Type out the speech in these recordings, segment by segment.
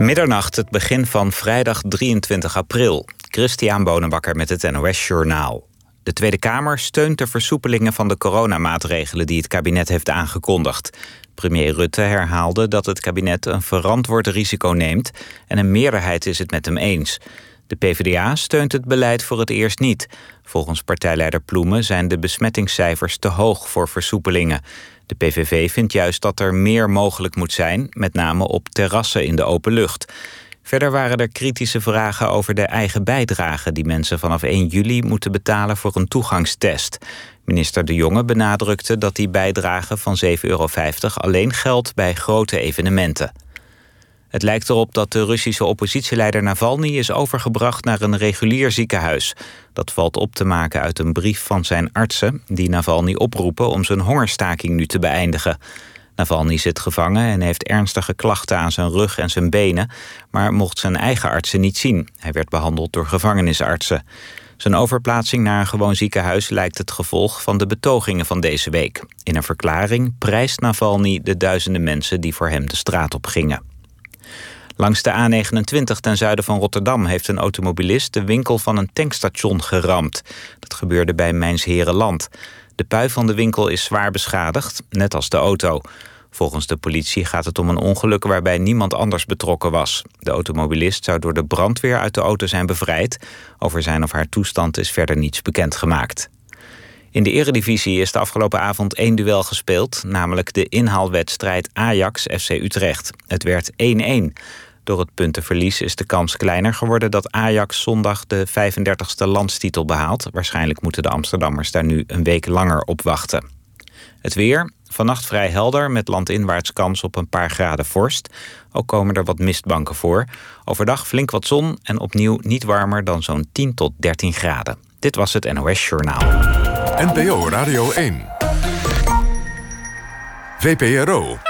Middernacht, het begin van vrijdag 23 april. Christian Bonenbakker met het NOS Journaal. De Tweede Kamer steunt de versoepelingen van de coronamaatregelen die het kabinet heeft aangekondigd. Premier Rutte herhaalde dat het kabinet een verantwoord risico neemt en een meerderheid is het met hem eens. De PvdA steunt het beleid voor het eerst niet. Volgens partijleider Ploemen zijn de besmettingscijfers te hoog voor versoepelingen. De PVV vindt juist dat er meer mogelijk moet zijn, met name op terrassen in de open lucht. Verder waren er kritische vragen over de eigen bijdrage die mensen vanaf 1 juli moeten betalen voor een toegangstest. Minister De Jonge benadrukte dat die bijdrage van 7,50 euro alleen geldt bij grote evenementen. Het lijkt erop dat de Russische oppositieleider Navalny is overgebracht naar een regulier ziekenhuis. Dat valt op te maken uit een brief van zijn artsen die Navalny oproepen om zijn hongerstaking nu te beëindigen. Navalny zit gevangen en heeft ernstige klachten aan zijn rug en zijn benen, maar mocht zijn eigen artsen niet zien. Hij werd behandeld door gevangenisartsen. Zijn overplaatsing naar een gewoon ziekenhuis lijkt het gevolg van de betogingen van deze week. In een verklaring prijst Navalny de duizenden mensen die voor hem de straat op gingen. Langs de A29 ten zuiden van Rotterdam heeft een automobilist de winkel van een tankstation geramd. Dat gebeurde bij Mijnsherenland. De pui van de winkel is zwaar beschadigd, net als de auto. Volgens de politie gaat het om een ongeluk waarbij niemand anders betrokken was. De automobilist zou door de brandweer uit de auto zijn bevrijd. Over zijn of haar toestand is verder niets bekendgemaakt. In de eredivisie is de afgelopen avond één duel gespeeld... namelijk de inhaalwedstrijd Ajax-FC Utrecht. Het werd 1-1. Door het puntenverlies is de kans kleiner geworden... dat Ajax zondag de 35e landstitel behaalt. Waarschijnlijk moeten de Amsterdammers daar nu een week langer op wachten. Het weer, vannacht vrij helder met landinwaarts kans op een paar graden vorst. Ook komen er wat mistbanken voor. Overdag flink wat zon en opnieuw niet warmer dan zo'n 10 tot 13 graden. Dit was het NOS Journaal. NPO Radio 1. VPRO.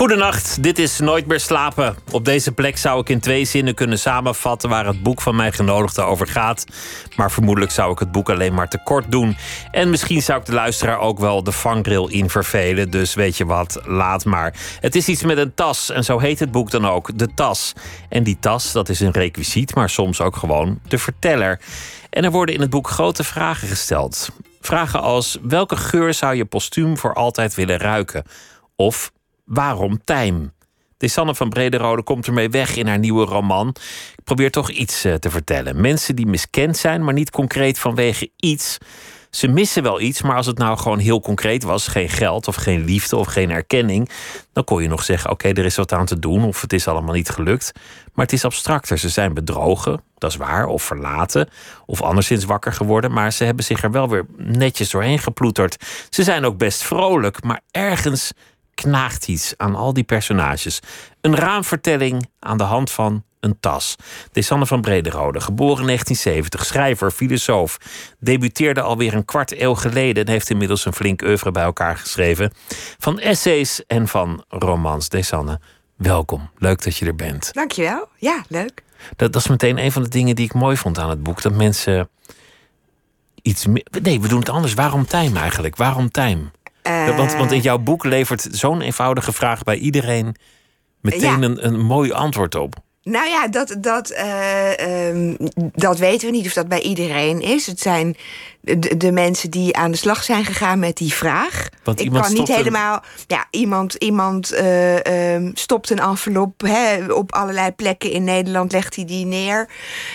Goedenacht, dit is Nooit meer slapen. Op deze plek zou ik in twee zinnen kunnen samenvatten waar het boek van mijn genodigde over gaat. Maar vermoedelijk zou ik het boek alleen maar te kort doen. En misschien zou ik de luisteraar ook wel de vangrail in vervelen. Dus weet je wat, laat maar. Het is iets met een tas en zo heet het boek dan ook, De Tas. En die tas, dat is een requisiet, maar soms ook gewoon de verteller. En er worden in het boek grote vragen gesteld. Vragen als: welke geur zou je postuum voor altijd willen ruiken? Of Waarom Tijm? Desanne van Brederode komt ermee weg in haar nieuwe roman. Ik probeer toch iets eh, te vertellen. Mensen die miskend zijn, maar niet concreet vanwege iets. Ze missen wel iets, maar als het nou gewoon heel concreet was, geen geld of geen liefde of geen erkenning, dan kon je nog zeggen: oké, er is wat aan te doen of het is allemaal niet gelukt. Maar het is abstracter. Ze zijn bedrogen, dat is waar, of verlaten, of anderszins wakker geworden, maar ze hebben zich er wel weer netjes doorheen geploeterd. Ze zijn ook best vrolijk, maar ergens knaagt iets aan al die personages. Een raamvertelling aan de hand van een tas. Desanne van Brederode, geboren in 1970, schrijver, filosoof. Debuteerde alweer een kwart eeuw geleden en heeft inmiddels een flink oeuvre bij elkaar geschreven. Van essays en van romans. Desanne, welkom. Leuk dat je er bent. Dankjewel. Ja, leuk. Dat, dat is meteen een van de dingen die ik mooi vond aan het boek. Dat mensen iets meer... Nee, we doen het anders. Waarom time eigenlijk? Waarom want, want in Eh, jouw boek levert zo'n eenvoudige vraag bij iedereen meteen Ja. een, een mooi antwoord op. Nou ja, dat, dat, eh, ehm, dat weten we niet of dat bij iedereen is. Het zijn de, de mensen die aan de slag zijn gegaan met die vraag. Want ik kan niet een- helemaal. Ja, iemand, iemand eh, ehm, stopt een envelop hè, op allerlei plekken in Nederland, legt hij die neer.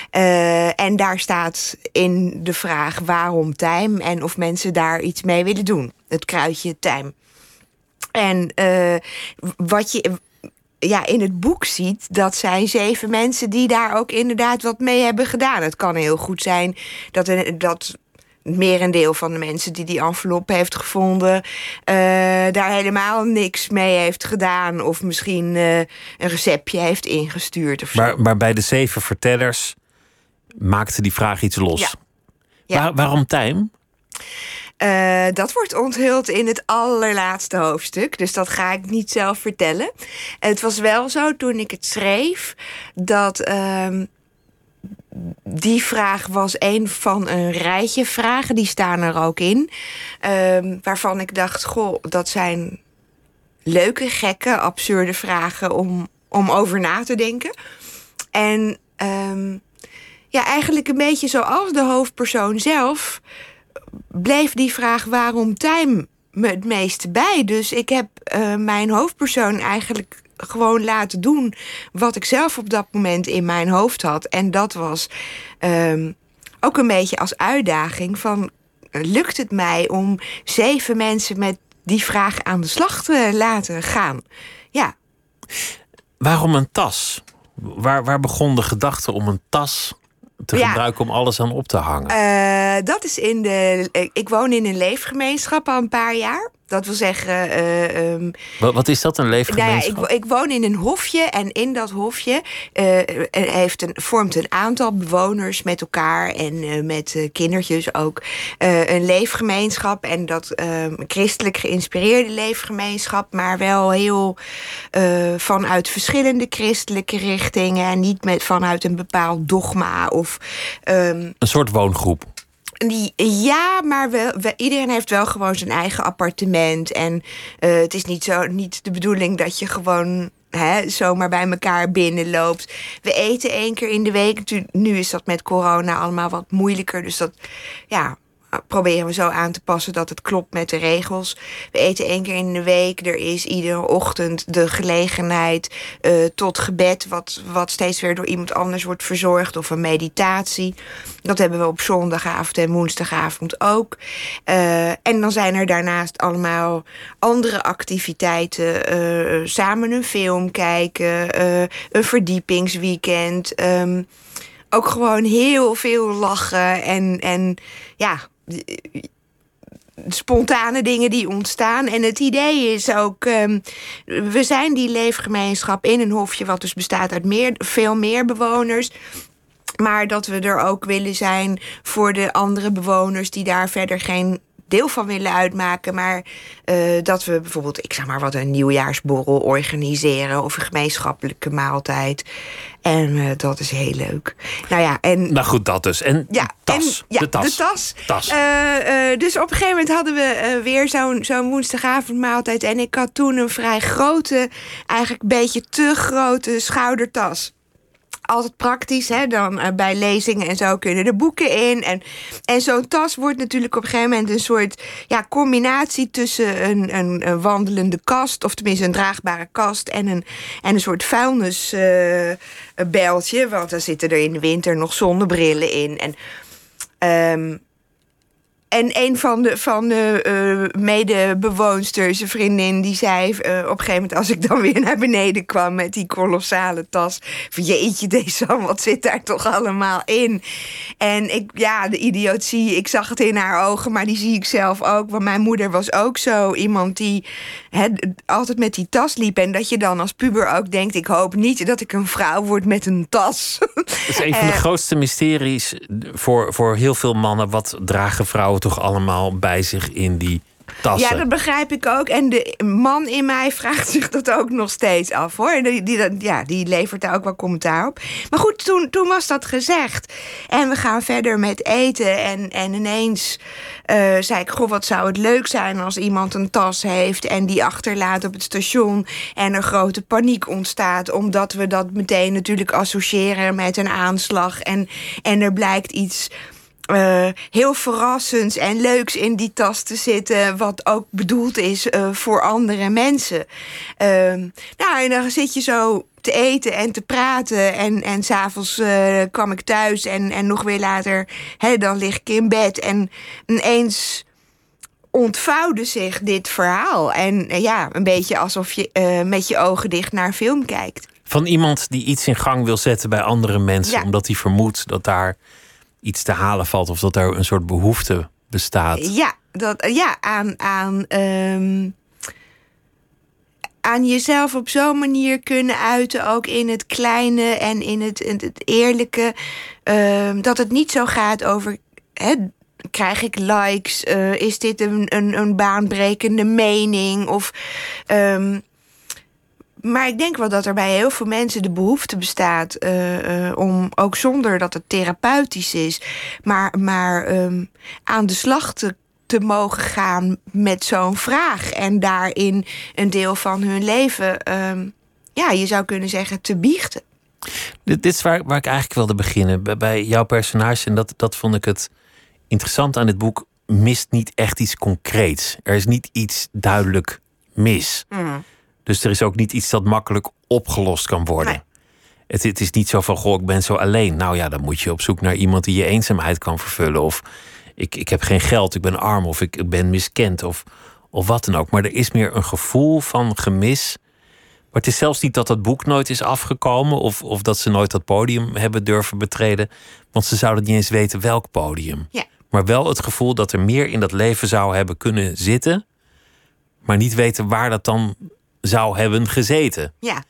Eh, en daar staat in de vraag waarom tijm en of mensen daar iets mee willen doen. Het kruidje tijm. En wat je ja, in het boek ziet, dat zijn zeven mensen die daar ook inderdaad wat mee hebben gedaan. Het kan heel goed zijn dat, dat het merendeel van de mensen die die envelop heeft gevonden, eh, daar helemaal niks mee heeft gedaan. Of misschien eh, een receptje heeft ingestuurd. Of zo. Maar, maar bij de zeven vertellers maakte die vraag iets los. Ja. Ja. Waar- waarom Tijm? Eh, dat wordt onthuld in het allerlaatste hoofdstuk. Dus dat ga ik niet zelf vertellen. Het was wel zo toen ik het schreef dat. ehm, die vraag was een van een rijtje vragen. Die staan er ook in. Ehm, waarvan ik dacht, goh, dat zijn leuke, gekke, absurde vragen om, om over na te denken. En um, ja, eigenlijk een beetje zoals de hoofdpersoon zelf bleef die vraag waarom time me het meeste bij. Dus ik heb uh, mijn hoofdpersoon eigenlijk gewoon laten doen wat ik zelf op dat moment in mijn hoofd had. En dat was um, ook een beetje als uitdaging van lukt het mij om zeven mensen met die vraag aan de slag te laten gaan? Ja. Waarom een tas? Waar, waar begon de gedachte om een tas te gebruiken om alles aan op te hangen? Uh, dat is in de. Ik woon in een leefgemeenschap al een paar jaar. Dat wil zeggen. Uh, um, wat, wat, is dat, een leefgemeenschap? Nou ja, ik, ik, woon in een hofje en in dat hofje uh, heeft een, vormt een aantal bewoners met elkaar en uh, met kindertjes ook een leefgemeenschap. En dat ehm, christelijk geïnspireerde leefgemeenschap, maar wel heel vanuit verschillende christelijke richtingen en niet met, vanuit een bepaald dogma of. Um, een soort woongroep. Ja, maar iedereen heeft wel gewoon zijn eigen appartement. En uh, het is niet, zo, niet de bedoeling dat je gewoon hè, zomaar bij elkaar binnenloopt. We eten één keer in de week. Nu is dat met corona allemaal wat moeilijker. Dus dat, ja, proberen we zo aan te passen dat het klopt met de regels. We eten één keer in de week. Er is iedere ochtend de gelegenheid uh, tot gebed, wat, wat steeds weer door iemand anders wordt verzorgd, of een meditatie. Dat hebben we op zondagavond en woensdagavond ook. Uh, en dan zijn er daarnaast allemaal andere activiteiten. Uh, samen een film kijken, een verdiepingsweekend. Um, ook gewoon heel veel lachen en, en ja, spontane dingen die ontstaan. En het idee is ook, um, we zijn die leefgemeenschap in een hofje, wat dus bestaat uit meer, veel meer bewoners. Maar dat we er ook willen zijn voor de andere bewoners die daar verder geen deel van willen uitmaken. Maar uh, dat we bijvoorbeeld, ik zeg maar wat, een nieuwjaarsborrel organiseren of een gemeenschappelijke maaltijd. En uh, dat is heel leuk. Nou ja, en. Nou goed, dat dus. En ja, tas. En, ja, de tas. De tas. tas. Uh, dus op een gegeven moment hadden we weer zo'n zo'n woensdagavondmaaltijd. En ik had toen een vrij grote, eigenlijk een beetje te grote schoudertas altijd praktisch. Hè? Dan uh, bij lezingen en zo kunnen de boeken in. En, en zo'n tas wordt natuurlijk op een gegeven moment een soort ja, combinatie tussen een, een, wandelende kast, of tenminste een draagbare kast, en een, en een soort vuilnisbeltje. Uh, want dan zitten er in de winter nog zonnebrillen in. En um, en een van de, van de uh, medebewoonsters, een vriendin, die zei uh, op een gegeven moment... als ik dan weer naar beneden kwam met die kolossale tas... van jeetje, deze wat zit daar toch allemaal in? En ik, ja, de idiotie, ik zag het in haar ogen, maar die zie ik zelf ook. Want mijn moeder was ook zo iemand die he, altijd met die tas liep. En dat je dan als puber ook denkt... ik hoop niet dat ik een vrouw word met een tas. Dat is een van de grootste mysteries voor, voor heel veel mannen. Wat dragen vrouwen toch allemaal bij zich in die tassen. Ja, dat begrijp ik ook. En de man in mij vraagt zich dat ook nog steeds af hoor. Die, die, ja, die levert daar ook wel commentaar op. Maar goed, toen, toen was dat gezegd. En we gaan verder met eten. En, en ineens uh, zei ik: Goh, wat zou het leuk zijn als iemand een tas heeft en die achterlaat op het station. En er grote paniek ontstaat, omdat we dat meteen natuurlijk associëren met een aanslag. En, en er blijkt iets uh, heel verrassends en leuks in die tas te zitten, wat ook bedoeld is uh, voor andere mensen. Uh, nou, en dan zit je zo te eten en te praten. En, en s'avonds uh, kwam ik thuis en, en nog weer later, hè, dan lig ik in bed. En ineens ontvouwde zich dit verhaal. En ja, een beetje alsof je met je ogen dicht naar een film kijkt. Van iemand die iets in gang wil zetten bij andere mensen, ja. omdat hij vermoedt dat daar iets te halen valt of dat er een soort behoefte bestaat. Ja, dat, ja aan, aan, um, aan jezelf op zo'n manier kunnen uiten, ook in het kleine en in het, het eerlijke. Um, dat het niet zo gaat over. Hè, krijg ik likes? Uh, is dit een, een, een baanbrekende mening? Of. Um, maar ik denk wel dat er bij heel veel mensen de behoefte bestaat uh, uh, om ook zonder dat het therapeutisch is, maar, maar ehm, aan de slag te, te mogen gaan met zo'n vraag. En daarin een deel van hun leven, ehm, ja, je zou kunnen zeggen, te biechten. Dit, dit is waar, waar ik eigenlijk wilde beginnen. Bij, bij jouw personage, en dat, dat vond ik het interessant aan dit boek, mist niet echt iets concreets. Er is niet iets duidelijk mis. Mm. Dus er is ook niet iets dat makkelijk opgelost kan worden. Nee. Het, het is niet zo van, goh, ik ben zo alleen. Nou ja, dan moet je op zoek naar iemand die je eenzaamheid kan vervullen. Of ik, ik heb geen geld, ik ben arm, of ik, ik ben miskend, of, of wat dan ook. Maar er is meer een gevoel van gemis. Maar het is zelfs niet dat dat boek nooit is afgekomen... of, of dat ze nooit dat podium hebben durven betreden. Want ze zouden niet eens weten welk podium. Ja. Maar wel het gevoel dat er meer in dat leven zou hebben kunnen zitten... maar niet weten waar dat dan zou hebben gezeten. Ja,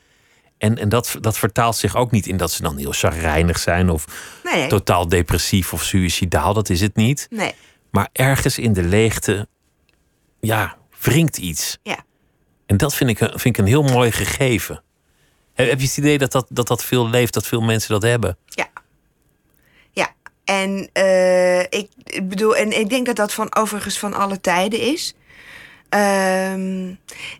En, en dat, dat vertaalt zich ook niet in dat ze dan heel chagrijnig zijn... of nee, totaal depressief of suïcidaal, dat is het niet. nee. Maar ergens in de leegte, ja, wringt iets. Ja. En dat vind ik, een- vind ik een heel mooi gegeven. Heb je het idee dat dat, dat dat veel leeft, dat veel mensen dat hebben? Ja. Ja. En eh, ik bedoel, en ik denk dat dat van overigens van alle tijden is. Ehm,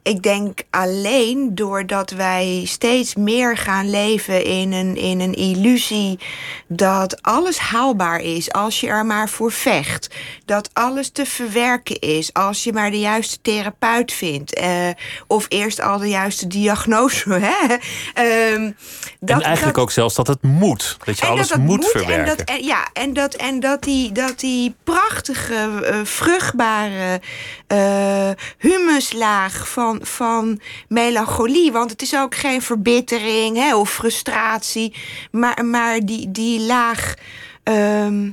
ik denk alleen doordat wij steeds meer gaan leven in een, in een illusie dat alles haalbaar is als je er maar voor vecht. Dat alles te verwerken is als je maar de juiste therapeut vindt. eh, of eerst al de juiste diagnose. Hè? Ehm, en eigenlijk ook zelfs dat het moet. Dat je alles dat dat moet, En verwerken. dat, en, ja, en dat, en dat, die, dat die prachtige, eh, vruchtbare eh, humuslaag van, van melancholie. Want het is ook geen verbittering hè, of frustratie. Maar, maar die, die laag. ehm,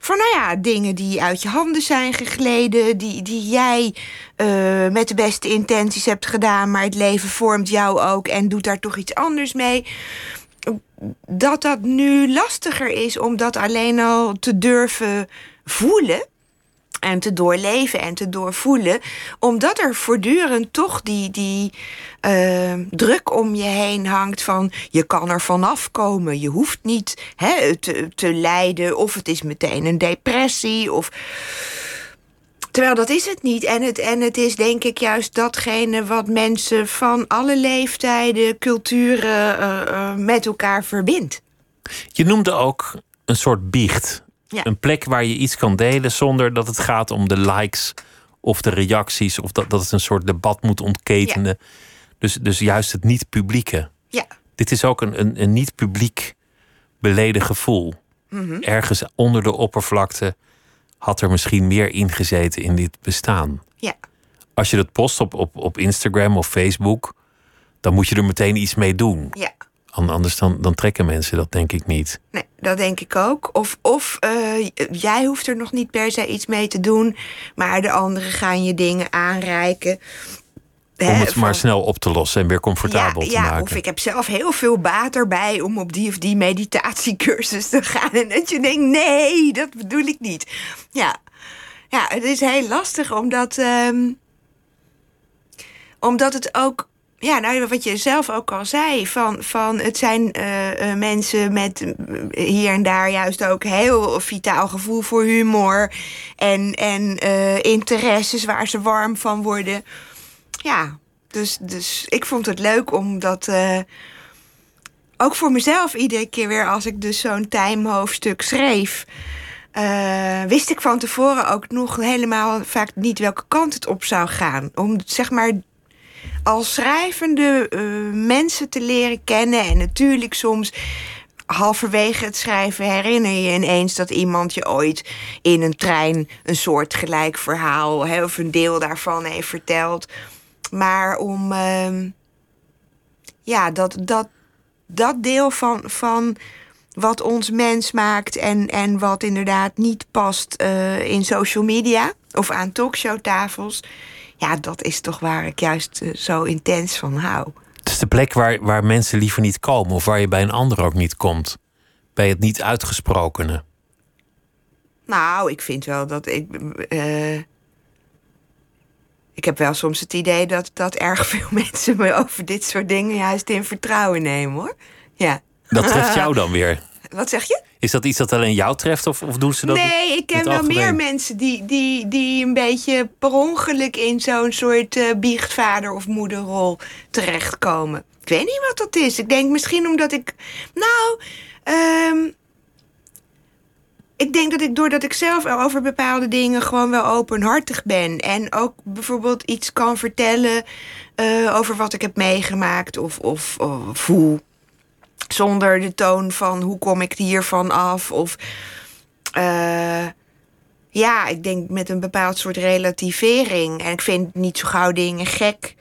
van nou ja, dingen die uit je handen zijn gegleden, die, die jij eh, met de beste intenties hebt gedaan, maar het leven vormt jou ook en doet daar toch iets anders mee dat dat nu lastiger is om dat alleen al te durven voelen. En te doorleven en te doorvoelen. Omdat er voortdurend toch die, die eh, druk om je heen hangt van... je kan er vanaf komen. Je hoeft niet hè, te, te lijden. Of het is meteen een depressie. Of... Terwijl dat is het niet. En het, en het is denk ik juist datgene wat mensen van alle leeftijden, culturen eh, eh, met elkaar verbindt. Je noemde ook een soort biecht. Ja. Een plek waar je iets kan delen zonder dat het gaat om de likes of de reacties. Of dat, dat het een soort debat moet ontketenen. Dus, dus juist het niet-publieke. Ja, Dit is ook een, een, een niet-publiek beleden gevoel. Mhm. Ergens onder de oppervlakte had er misschien meer ingezeten in dit bestaan. ja, Als je dat post op, op, op Instagram of Facebook, dan moet je er meteen iets mee doen. ja. An- Anders dan, dan trekken mensen dat denk ik niet. Nee, dat denk ik ook. Of, of eh, jij hoeft er nog niet per se iets mee te doen, maar de anderen gaan je dingen aanreiken. Om het maar van- snel op te lossen en weer comfortabel ja, te ja, maken. Of ik heb zelf heel veel baat erbij om op die of die meditatiecursus te gaan. En dat je denkt, nee, dat bedoel ik niet. Ja, ja het is heel lastig omdat, ehm, omdat het ook. Ja, nou, wat je zelf ook al zei, van, van het zijn eh, eh, mensen met eh, hier en daar juist ook heel vitaal gevoel voor humor en, en interesses waar ze warm van worden. Ja, dus, dus ik vond het leuk om dat eh, ook voor mezelf iedere keer weer als ik dus zo'n timehoofdstuk schreef. wist ik van tevoren ook nog helemaal vaak niet welke kant het op zou gaan. Om zeg maar als schrijvende eh, mensen te leren kennen. En natuurlijk soms halverwege het schrijven herinner je ineens dat iemand je ooit in een trein een soortgelijk verhaal of een deel daarvan heeft verteld. Maar om ehm, ja, dat, dat, dat deel van, van wat ons mens maakt en, en wat inderdaad niet past eh, in social media of aan talkshowtafels. Ja, dat is toch waar ik juist eh, zo intens van hou. Het is de plek waar, waar mensen liever niet komen of waar je bij een ander ook niet komt. Bij het niet uitgesprokene. Nou, ik vind wel dat ik. eh, ik heb wel soms het idee dat, dat erg veel mensen me over dit soort dingen juist in vertrouwen nemen hoor. Ja. Dat treft jou dan weer. Wat zeg je? Is dat iets dat alleen jou treft of, of doen ze dat? Nee, ik ken wel meer mensen die, die, die een beetje per ongeluk in zo'n soort eh, biechtvader of moederrol terechtkomen. Ik weet niet wat dat is. Ik denk misschien omdat ik. Nou, ehm, ik denk dat ik doordat ik zelf over bepaalde dingen gewoon wel openhartig ben. En ook bijvoorbeeld iets kan vertellen eh, over wat ik heb meegemaakt of, of, of hoe. Zonder de toon van hoe kom ik hiervan af. Of eh, ja, ik denk met een bepaald soort relativering. En ik vind niet zo gauw dingen gek.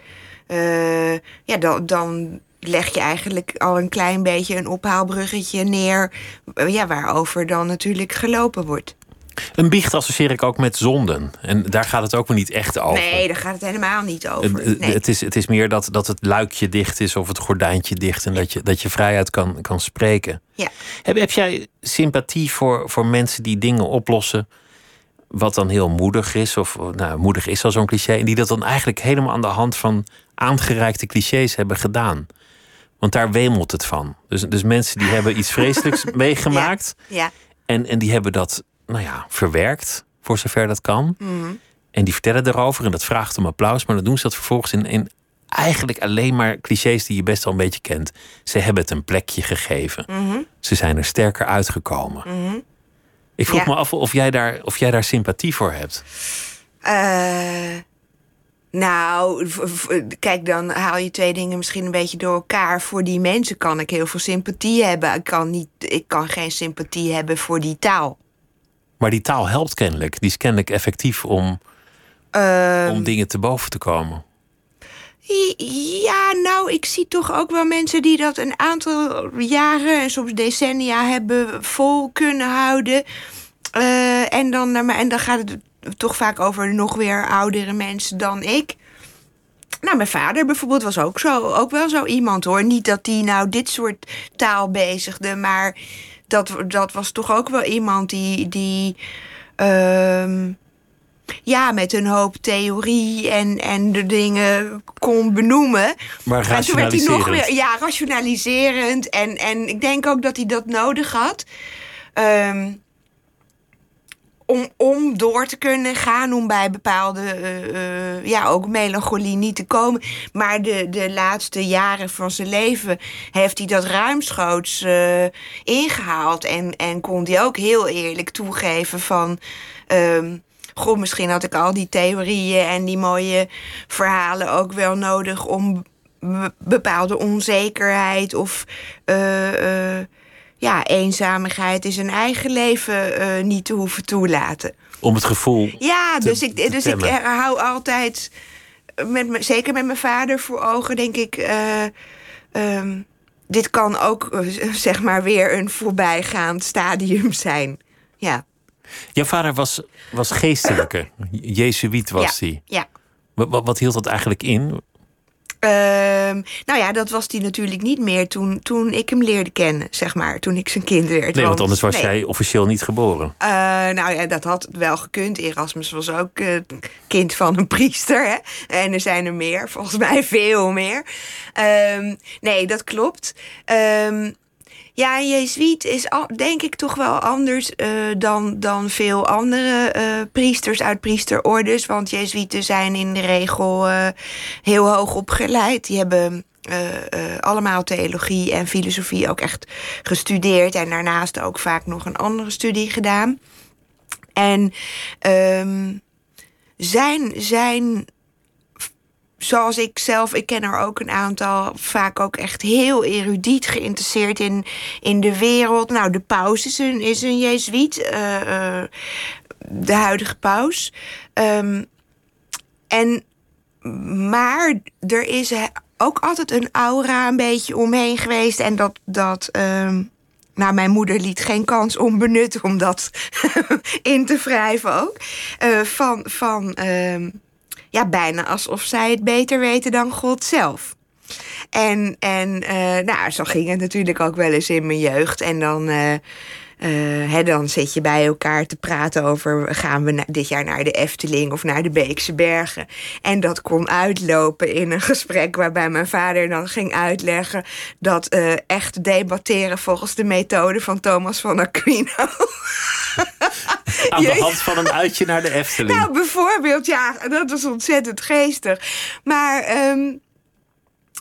Eh, ja, dan, dan leg je eigenlijk al een klein beetje een ophaalbruggetje neer. eh, ja, waarover dan natuurlijk gelopen wordt. Een biecht associeer ik ook met zonden. En daar gaat het ook weer niet echt over. Nee, daar gaat het helemaal niet over. Nee. Het, is, het is meer dat, dat het luikje dicht is of het gordijntje dicht en dat je, dat je vrijuit kan, kan spreken. Ja. Heb, heb jij sympathie voor, voor mensen die dingen oplossen wat dan heel moedig is? Of nou, moedig is al zo'n cliché. En die dat dan eigenlijk helemaal aan de hand van aangereikte clichés hebben gedaan. Want daar wemelt het van. Dus, dus mensen die hebben iets vreselijks meegemaakt. Ja. En, en die hebben dat, nou ja, verwerkt, voor zover dat kan. En die vertellen erover en dat vraagt om applaus. Maar dan doen ze dat vervolgens in, in eigenlijk alleen maar clichés die je best wel een beetje kent. Ze hebben het een plekje gegeven. Ze zijn er sterker uitgekomen. Ik vroeg Ja. me af of jij, daar, of jij daar sympathie voor hebt. Eh, nou, kijk, dan haal je twee dingen misschien een beetje door elkaar. Voor die mensen kan ik heel veel sympathie hebben. Ik kan, niet, ik kan geen sympathie hebben voor die taal. Maar die taal helpt kennelijk. Die is kennelijk effectief om, Ehm, om dingen te boven te komen. Ja, nou, ik zie toch ook wel mensen die dat een aantal jaren en soms decennia hebben vol kunnen houden. Eh, en, dan, mij- en dan gaat het toch vaak over nog weer oudere mensen dan ik. Nou, mijn vader bijvoorbeeld was ook, zo, ook wel zo iemand hoor. Niet dat hij nou dit soort taal bezigde, maar dat, dat was toch ook wel iemand die. die ehm, ja, met een hoop theorie en, en de dingen kon benoemen. Maar En toen werd hij nog weer, ja, rationaliserend. En, en ik denk ook dat hij dat nodig had. Ehm, om, om door te kunnen gaan, om bij bepaalde, eh, eh, ja, ook melancholie niet te komen. Maar de, de laatste jaren van zijn leven heeft hij dat ruimschoots eh, ingehaald. En, en kon hij ook heel eerlijk toegeven van... ehm, Goh, misschien had ik al die theorieën en die mooie verhalen ook wel nodig om be- bepaalde onzekerheid of eh, ja, eenzaamigheid in zijn eigen leven eh, niet te hoeven toelaten. Om het gevoel. Ja, te- dus ik, dus ik hou altijd, met, me- zeker met mijn vader voor ogen, denk ik. eh, ehm, dit kan ook, eh, zeg maar, weer een voorbijgaand stadium zijn. Ja, Jouw vader was, was geestelijke. Jezuïet was ja, hij. ja. Wat, wat, wat hield dat eigenlijk in? Ehm, nou ja, dat was hij natuurlijk niet meer toen, toen ik hem leerde kennen, zeg maar. Toen ik zijn kind werd. Nee, want anders was nee. jij officieel niet geboren. Eh, nou ja, dat had wel gekund. Erasmus was ook eh, kind van een priester. Hè? En er zijn er meer, volgens mij veel meer. Ehm, nee, dat klopt. Ehm, ja, een jezuïet is denk ik toch wel anders eh, dan, dan veel andere eh, priesters uit priesterordes. Want jezuïeten zijn in de regel eh, heel hoog opgeleid. Die hebben allemaal theologie en filosofie ook echt gestudeerd. En daarnaast ook vaak nog een andere studie gedaan. En ehm, zijn, zijn, zoals ik zelf, ik ken er ook een aantal, vaak ook echt heel erudiet geïnteresseerd in, in de wereld. Nou, de paus is een, is een jezuïet, eh, eh, de huidige paus. Ehm, en, maar er is ook altijd een aura een beetje omheen geweest. En dat, dat ehm, nou, mijn moeder liet geen kans onbenut om dat in te wrijven ook. Eh, van, van ehm, ja, bijna alsof zij het beter weten dan God zelf. En, en eh, nou, zo ging het natuurlijk ook wel eens in mijn jeugd. En dan, eh, hè, dan zit je bij elkaar te praten over... gaan we dit jaar naar de Efteling of naar de Beekse Bergen. En dat kon uitlopen in een gesprek waarbij mijn vader dan ging uitleggen... dat uh, echt debatteren volgens de methode van Thomas van Aquino... Aan de hand van een uitje naar de Efteling. Nou, bijvoorbeeld, ja, dat was ontzettend geestig. Maar... Um,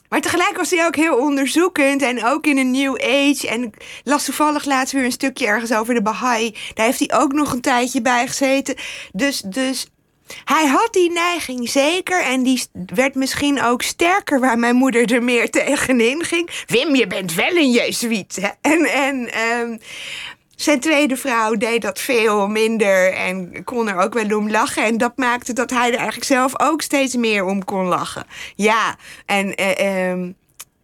maar tegelijk was hij ook heel onderzoekend en ook in een new age. En las toevallig laatst weer een stukje ergens over de Baha'i. Daar heeft hij ook nog een tijdje bij gezeten. Dus, dus hij had die neiging zeker en die werd misschien ook sterker waar mijn moeder er meer tegenin ging. Wim, je bent wel een jezuïet. En, en um, zijn tweede vrouw deed dat veel minder en kon er ook wel om lachen. En dat maakte dat hij er eigenlijk zelf ook steeds meer om kon lachen. Ja, en uh, um,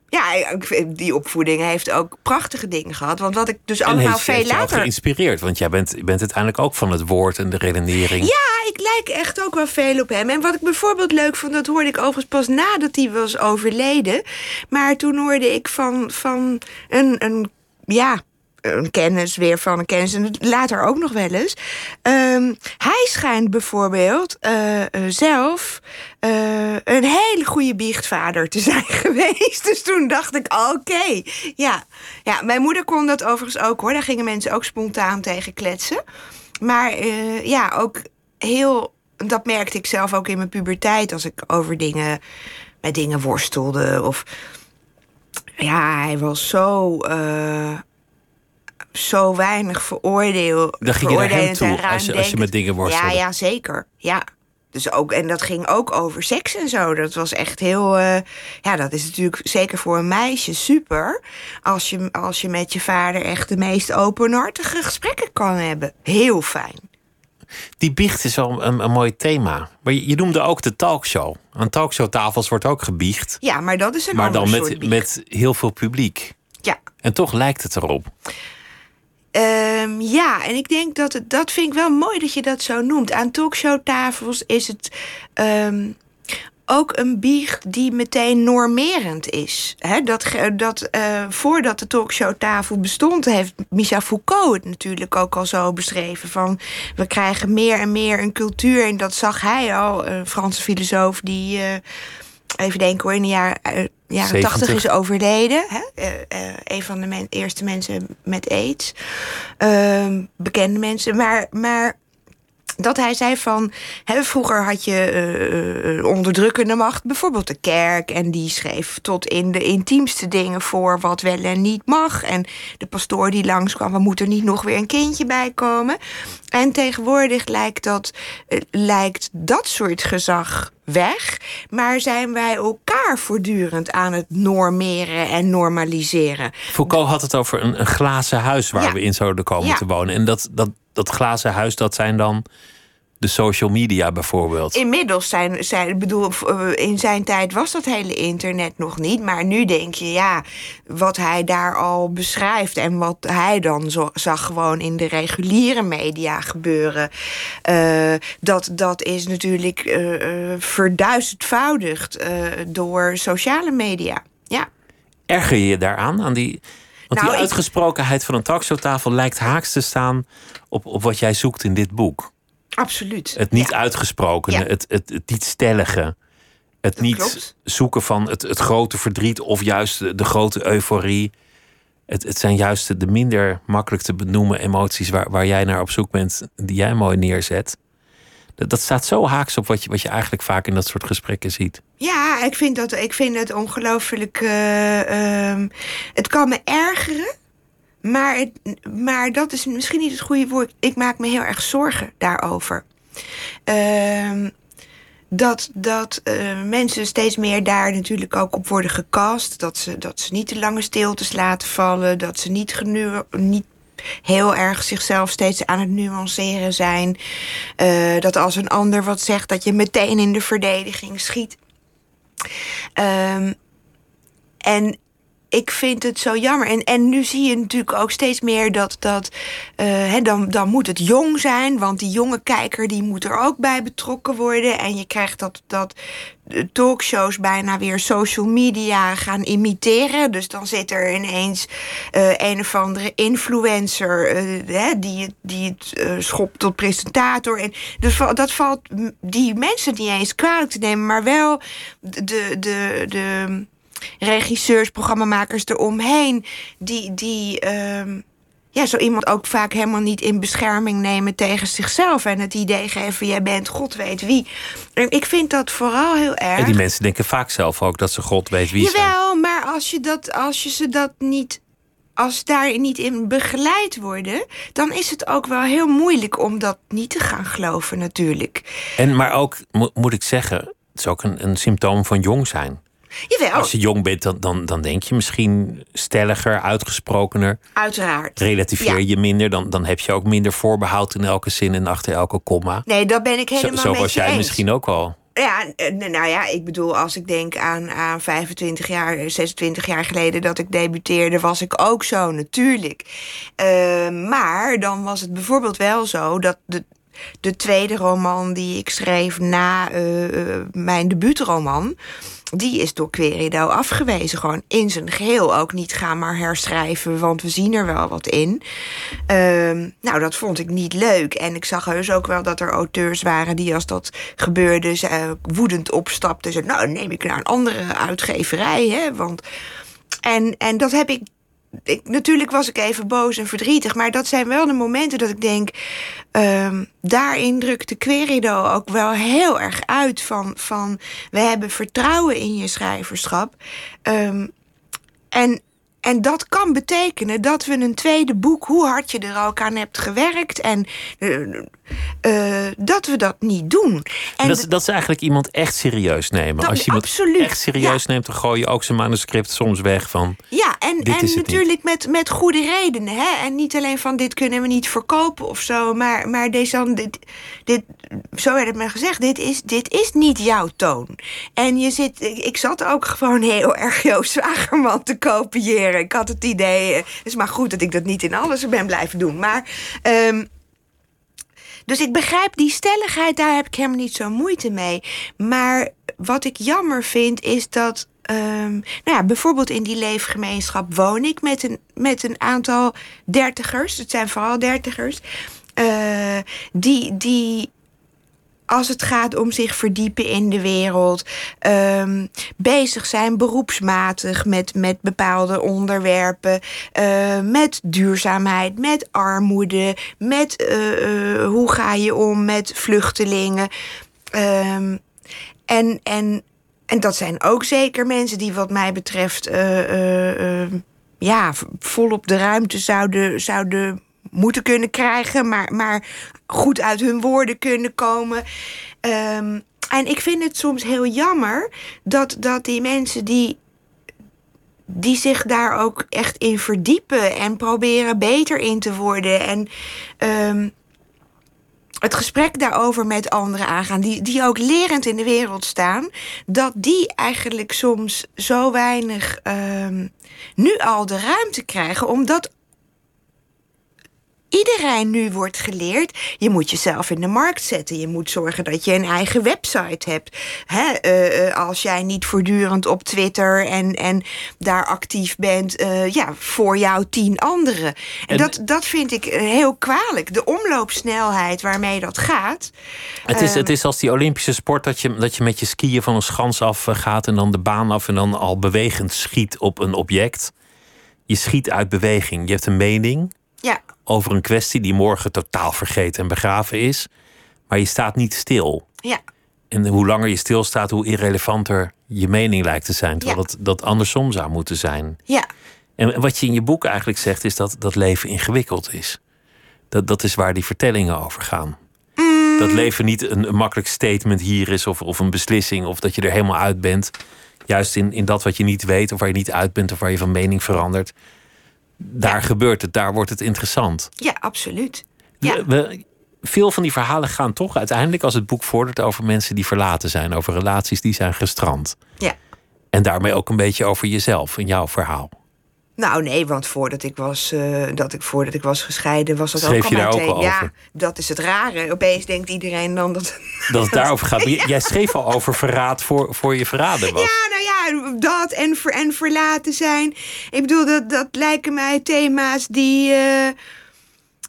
ja, die opvoeding heeft ook prachtige dingen gehad. Want wat ik dus allemaal heeft, veel heeft later. geïnspireerd, want jij bent, bent uiteindelijk ook van het woord en de redenering. Ja, ik lijk echt ook wel veel op hem. En wat ik bijvoorbeeld leuk vond, dat hoorde ik overigens pas nadat hij was overleden. Maar toen hoorde ik van, van een, een ja, een kennis weer van een kennis. En later ook nog wel eens. Um, hij schijnt bijvoorbeeld uh, uh, zelf uh, een hele goede biechtvader te zijn geweest. Dus toen dacht ik, oké. Ja. ja, mijn moeder kon dat overigens ook hoor. Daar gingen mensen ook spontaan tegen kletsen. Maar ja, ook heel... Dat merkte ik zelf ook in mijn puberteit. Als ik over dingen... met dingen worstelde of... Ja, hij was zo zo weinig veroordeel, Dan ging je naar hem toe als je, als je met dingen worstelde. Ja, ja, zeker. Ja. Dus ook, en dat ging ook over seks en zo. Dat was echt heel. Uh, ja, dat is natuurlijk zeker voor een meisje super. Als je, als je met je vader echt de meest openhartige gesprekken kan hebben. Heel fijn. Die biecht is wel een, een mooi thema. Maar je, je, noemde ook de talkshow. Aan talkshowtafels wordt ook gebiecht. Ja, maar dat is een maar dan met, met heel veel publiek. Ja. En toch lijkt het erop. Um, ja, en ik denk dat het, dat vind ik wel mooi dat je dat zo noemt. Aan talkshowtafels is het um, ook een biecht die meteen normerend is. Dat, dat uh, voordat de talkshowtafel bestond, heeft Michel Foucault het natuurlijk ook al zo beschreven. Van we krijgen meer en meer een cultuur. En dat zag hij al, een Franse filosoof die. Uh, even denken hoor, in de jaren, uh, jaren 80 is overleden. Hè? Uh, uh, een van de men eerste mensen met aids. Uh, bekende mensen. Maar, maar dat hij zei van... Hè, vroeger had je uh, onderdrukkende macht, bijvoorbeeld de kerk... en die schreef tot in de intiemste dingen voor wat wel en niet mag. En de pastoor die langskwam, we moeten er niet nog weer een kindje bij komen. En tegenwoordig lijkt dat, uh, lijkt dat soort gezag weg... maar zijn wij elkaar voortdurend aan het normeren en normaliseren. Foucault had het over een, een glazen huis waar ja. we in zouden komen ja. te wonen. En dat, dat, dat glazen huis, dat zijn dan de social media bijvoorbeeld. Inmiddels zijn, zijn bedoel, in zijn tijd was dat hele internet nog niet. Maar nu denk je, ja, wat hij daar al beschrijft en wat hij dan zo, zag gewoon in de reguliere media gebeuren. Uh, dat, dat is natuurlijk uh, verduizendvoudigd uh, door sociale media. Ja. Erger je je daaraan, aan die. Want Nou, die ik- uitgesprokenheid van een talkshowtafel lijkt haaks te staan op, op wat jij zoekt in dit boek. Absoluut. Het niet Ja. Ja. het, het, het niet stellige. Het niet klopt. zoeken van het, het grote verdriet of juist de, de grote euforie. Het, het zijn juist de, de minder makkelijk te benoemen emoties waar, waar jij naar op zoek bent, die jij mooi neerzet. Dat, dat staat zo haaks op wat je, wat je eigenlijk vaak in dat soort gesprekken ziet. Ja, ik vind, dat, ik vind het ongelooflijk. eh, ehm, het kan me ergeren. Maar, maar dat is misschien niet het goede woord. Ik maak me heel erg zorgen daarover. Ehm, dat dat eh, mensen steeds meer daar natuurlijk ook op worden gecast. Dat ze, dat ze niet te lange stiltes laten vallen. Dat ze niet, genu niet heel erg zichzelf steeds aan het nuanceren zijn. Eh, dat als een ander wat zegt, dat je meteen in de verdediging schiet. Ehm, en ik vind het zo jammer. En, en nu zie je natuurlijk ook steeds meer dat, dat uh, dan, dan moet het jong zijn. Want die jonge kijker die moet er ook bij betrokken worden. En je krijgt dat, dat talkshows bijna weer social media gaan imiteren. Dus dan zit er ineens uh, een of andere influencer uh, die, die het schopt tot presentator. En dus dat valt die mensen niet eens kwalijk te nemen, maar wel de, de, de regisseurs, programmamakers eromheen, die, die ehm, ja, zo iemand ook vaak helemaal niet in bescherming nemen tegen zichzelf. En het idee geven, jij bent God weet wie. En ik vind dat vooral heel erg. En die mensen denken vaak zelf ook dat ze God weet wie Jawel, zijn. Jawel, maar als je, dat, als je ze dat niet als daar niet in begeleid worden, dan is het ook wel heel moeilijk om dat niet te gaan geloven, natuurlijk. En maar ook, moet ik zeggen, het is ook een, een symptoom van jong zijn. Jawel. Als je jong bent, dan, dan, dan denk je misschien stelliger, uitgesprokener. Uiteraard. Relativeer je minder, dan, dan heb je ook minder voorbehoud in elke zin en achter elke komma. Nee, dat ben ik helemaal Zo, zo was jij misschien ook al. Ja, nou ja, ik bedoel, als ik denk aan, aan 25 jaar, 26 jaar geleden dat ik debuteerde, was ik ook zo, natuurlijk. Uh, maar dan was het bijvoorbeeld wel zo dat de, de tweede roman die ik schreef na uh, mijn debuutroman die is door Querido afgewezen. Gewoon in zijn geheel ook niet gaan maar herschrijven, want we zien er wel wat in. Ehm, nou, dat vond ik niet leuk. En ik zag heus ook wel dat er auteurs waren die, als dat gebeurde, ze, woedend opstapten. Zeiden, nou, neem ik naar een andere uitgeverij. Hè, want... En, en dat heb ik ik, natuurlijk was ik even boos en verdrietig. Maar dat zijn wel de momenten dat ik denk. Um, daarin drukte Querido ook wel heel erg uit van. van we hebben vertrouwen in je schrijverschap. Um, en en dat kan betekenen dat we een tweede boek, hoe hard je er ook aan hebt gewerkt, en uh, uh, dat we dat niet doen. En dat, dat is eigenlijk iemand echt serieus nemen. Als je iemand absoluut, echt serieus neemt, dan gooi je ook zijn manuscript soms weg van. Ja, en, en natuurlijk met, met goede redenen. Hè? En niet alleen van dit kunnen we niet verkopen of zo, maar, maar deze, dit, dit, zo werd het me gezegd, dit is, dit is niet jouw toon. En je zit, ik zat ook gewoon heel erg Joost Zwagerman te kopiëren. Ik had het idee, het is maar goed dat ik dat niet in alles ben blijven doen. Maar, um, dus ik begrijp die stelligheid, daar heb ik helemaal niet zo moeite mee. Maar wat ik jammer vind, is dat Um, nou ja, bijvoorbeeld in die leefgemeenschap woon ik met een, met een aantal dertigers. Het zijn vooral dertigers. Uh, die, die als het gaat om zich verdiepen in de wereld, um, bezig zijn beroepsmatig met, met bepaalde onderwerpen, uh, met duurzaamheid, met armoede, met uh, uh, hoe ga je om met vluchtelingen. Um, en, en, en dat zijn ook zeker mensen die, wat mij betreft, ja, volop de ruimte zouden, zouden moeten kunnen krijgen, maar, maar goed uit hun woorden kunnen komen. Um, en ik vind het soms heel jammer dat, dat die mensen die, die zich daar ook echt in verdiepen en proberen beter in te worden. En um, het gesprek daarover met anderen aangaan, die, die ook lerend in de wereld staan, dat die eigenlijk soms zo weinig um, nu al de ruimte krijgen, omdat iedereen nu wordt geleerd. Je moet jezelf in de markt zetten. Je moet zorgen dat je een eigen website hebt. Hè, uh, als jij niet voortdurend op Twitter en, en daar actief bent, uh, ja, voor jou tien anderen. En, dat, dat vind ik heel kwalijk. De omloopsnelheid waarmee dat gaat. Het is, het is als die Olympische sport dat je, dat je met je skiën van een schans af gaat en dan de baan af en dan al bewegend schiet op een object. Je schiet uit beweging. Je hebt een mening. Ja over een kwestie die morgen totaal vergeten en begraven is. Maar je staat niet stil. Ja. En hoe langer je stilstaat, hoe irrelevanter je mening lijkt te zijn. Terwijl ja. dat andersom zou moeten zijn. Ja. En wat je in je boek eigenlijk zegt, is dat dat leven ingewikkeld is. Dat, dat is waar die vertellingen over gaan. Mm. Dat leven niet een, een, makkelijk statement hier is of, of een beslissing of dat je er helemaal uit bent. Juist in, in dat wat je niet weet of waar je niet uit bent of waar je van mening verandert daar gebeurt het, daar wordt het interessant. Ja, absoluut. Ja. We, veel van die verhalen gaan toch uiteindelijk, als het boek vordert, over mensen die verlaten zijn, over relaties die zijn gestrand. Ja. En daarmee ook een beetje over jezelf en jouw verhaal. Nou nee, want voordat ik was, uh, dat ik, voordat ik was gescheiden was dat Schreef ook je al daar ook meteen. al ja, dat is het rare. Opeens denkt iedereen dan dat... Dat het daarover gaat. Jij schreef al over verraad voor, voor je verraden was. Ja, nou ja, dat en, ver, en verlaten zijn. Ik bedoel, dat, dat lijken mij thema's die, eh,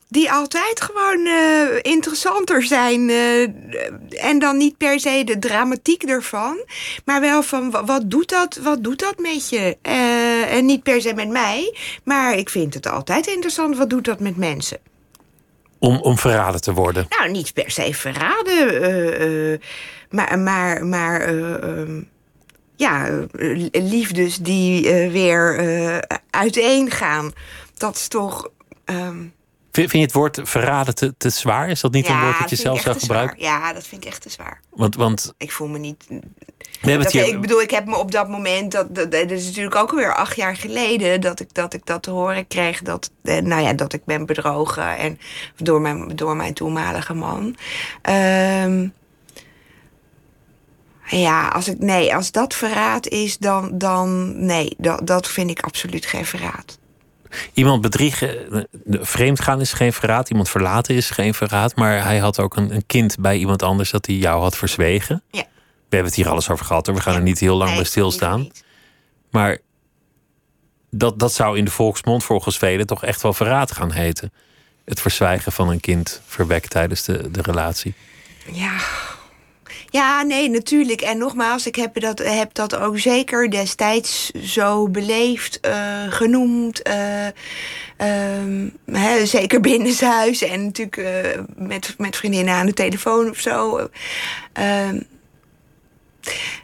die altijd gewoon eh, interessanter zijn. eh, en dan niet per se de dramatiek ervan. Maar wel van, wa- wat doet dat, wat doet dat met je? Eh, en niet per se met mij. Maar ik vind het altijd interessant, wat doet dat met mensen? Om, om verraden te worden. Nou, niet per se verraden, eh, eh, maar, maar, maar eh, ehm, ja, liefdes die weer uiteen gaan. Dat is toch. ehm, Vind, je het woord verraden te, te zwaar? Is dat niet een woord dat je zelf zou zwaar. gebruiken? Ja, dat vind ik echt te zwaar. Want, want Ik voel me niet. we hebben het hier... ik bedoel, ik heb me op dat moment, dat, dat, dat is natuurlijk ook alweer acht jaar geleden, dat ik dat, ik dat te horen kreeg, dat, eh, nou ja, dat ik ben bedrogen en door mijn, door mijn toenmalige man. Ehm, ja, als ik, nee, als dat verraad is, dan, dan nee, dat, dat vind ik absoluut geen verraad. Iemand bedriegen, eh, vreemd gaan is geen verraad. Iemand verlaten is geen verraad. Maar hij had ook een, een kind bij iemand anders dat hij jou had verzwegen. Ja. We hebben het hier alles over gehad. hoor. We gaan er niet heel lang Nee, bij stilstaan. Maar dat, dat zou in de volksmond volgens velen toch echt wel verraad gaan heten. Het verzwijgen van een kind verwekt tijdens de, de relatie. Ja. Ja, nee, natuurlijk. En nogmaals, ik heb dat, dat ook zeker destijds zo beleefd, eh, genoemd. eh, ehm, hè, zeker binnenshuis en natuurlijk eh, met, met vriendinnen aan de telefoon of zo. Ehm,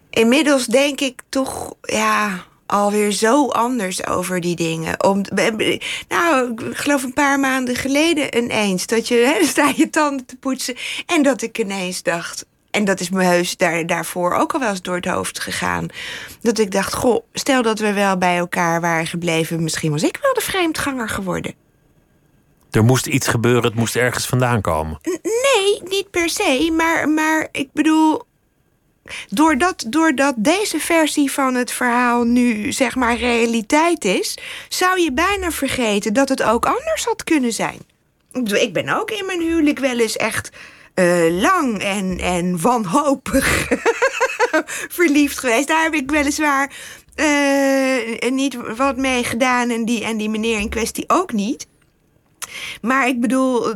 inmiddels denk ik toch, ja, alweer zo anders over die dingen. Om, nou, ik geloof een paar maanden geleden ineens dat je, hè, sta je tanden te poetsen en dat ik ineens dacht. En dat is me heus daar, daarvoor ook al wel eens door het hoofd gegaan. Dat ik dacht, goh, stel dat we wel bij elkaar waren gebleven... misschien was ik wel de vreemdganger geworden. Er moest iets gebeuren, het moest ergens vandaan komen. Nee, niet per se, maar, maar ik bedoel... Doordat, doordat deze versie van het verhaal nu zeg maar realiteit is... zou je bijna vergeten dat het ook anders had kunnen zijn. Ik ben ook in mijn huwelijk wel eens echt eh, lang en, en wanhopig verliefd geweest. Daar heb ik weliswaar eh, niet wat mee gedaan en die, en die meneer in kwestie ook niet. Maar ik bedoel,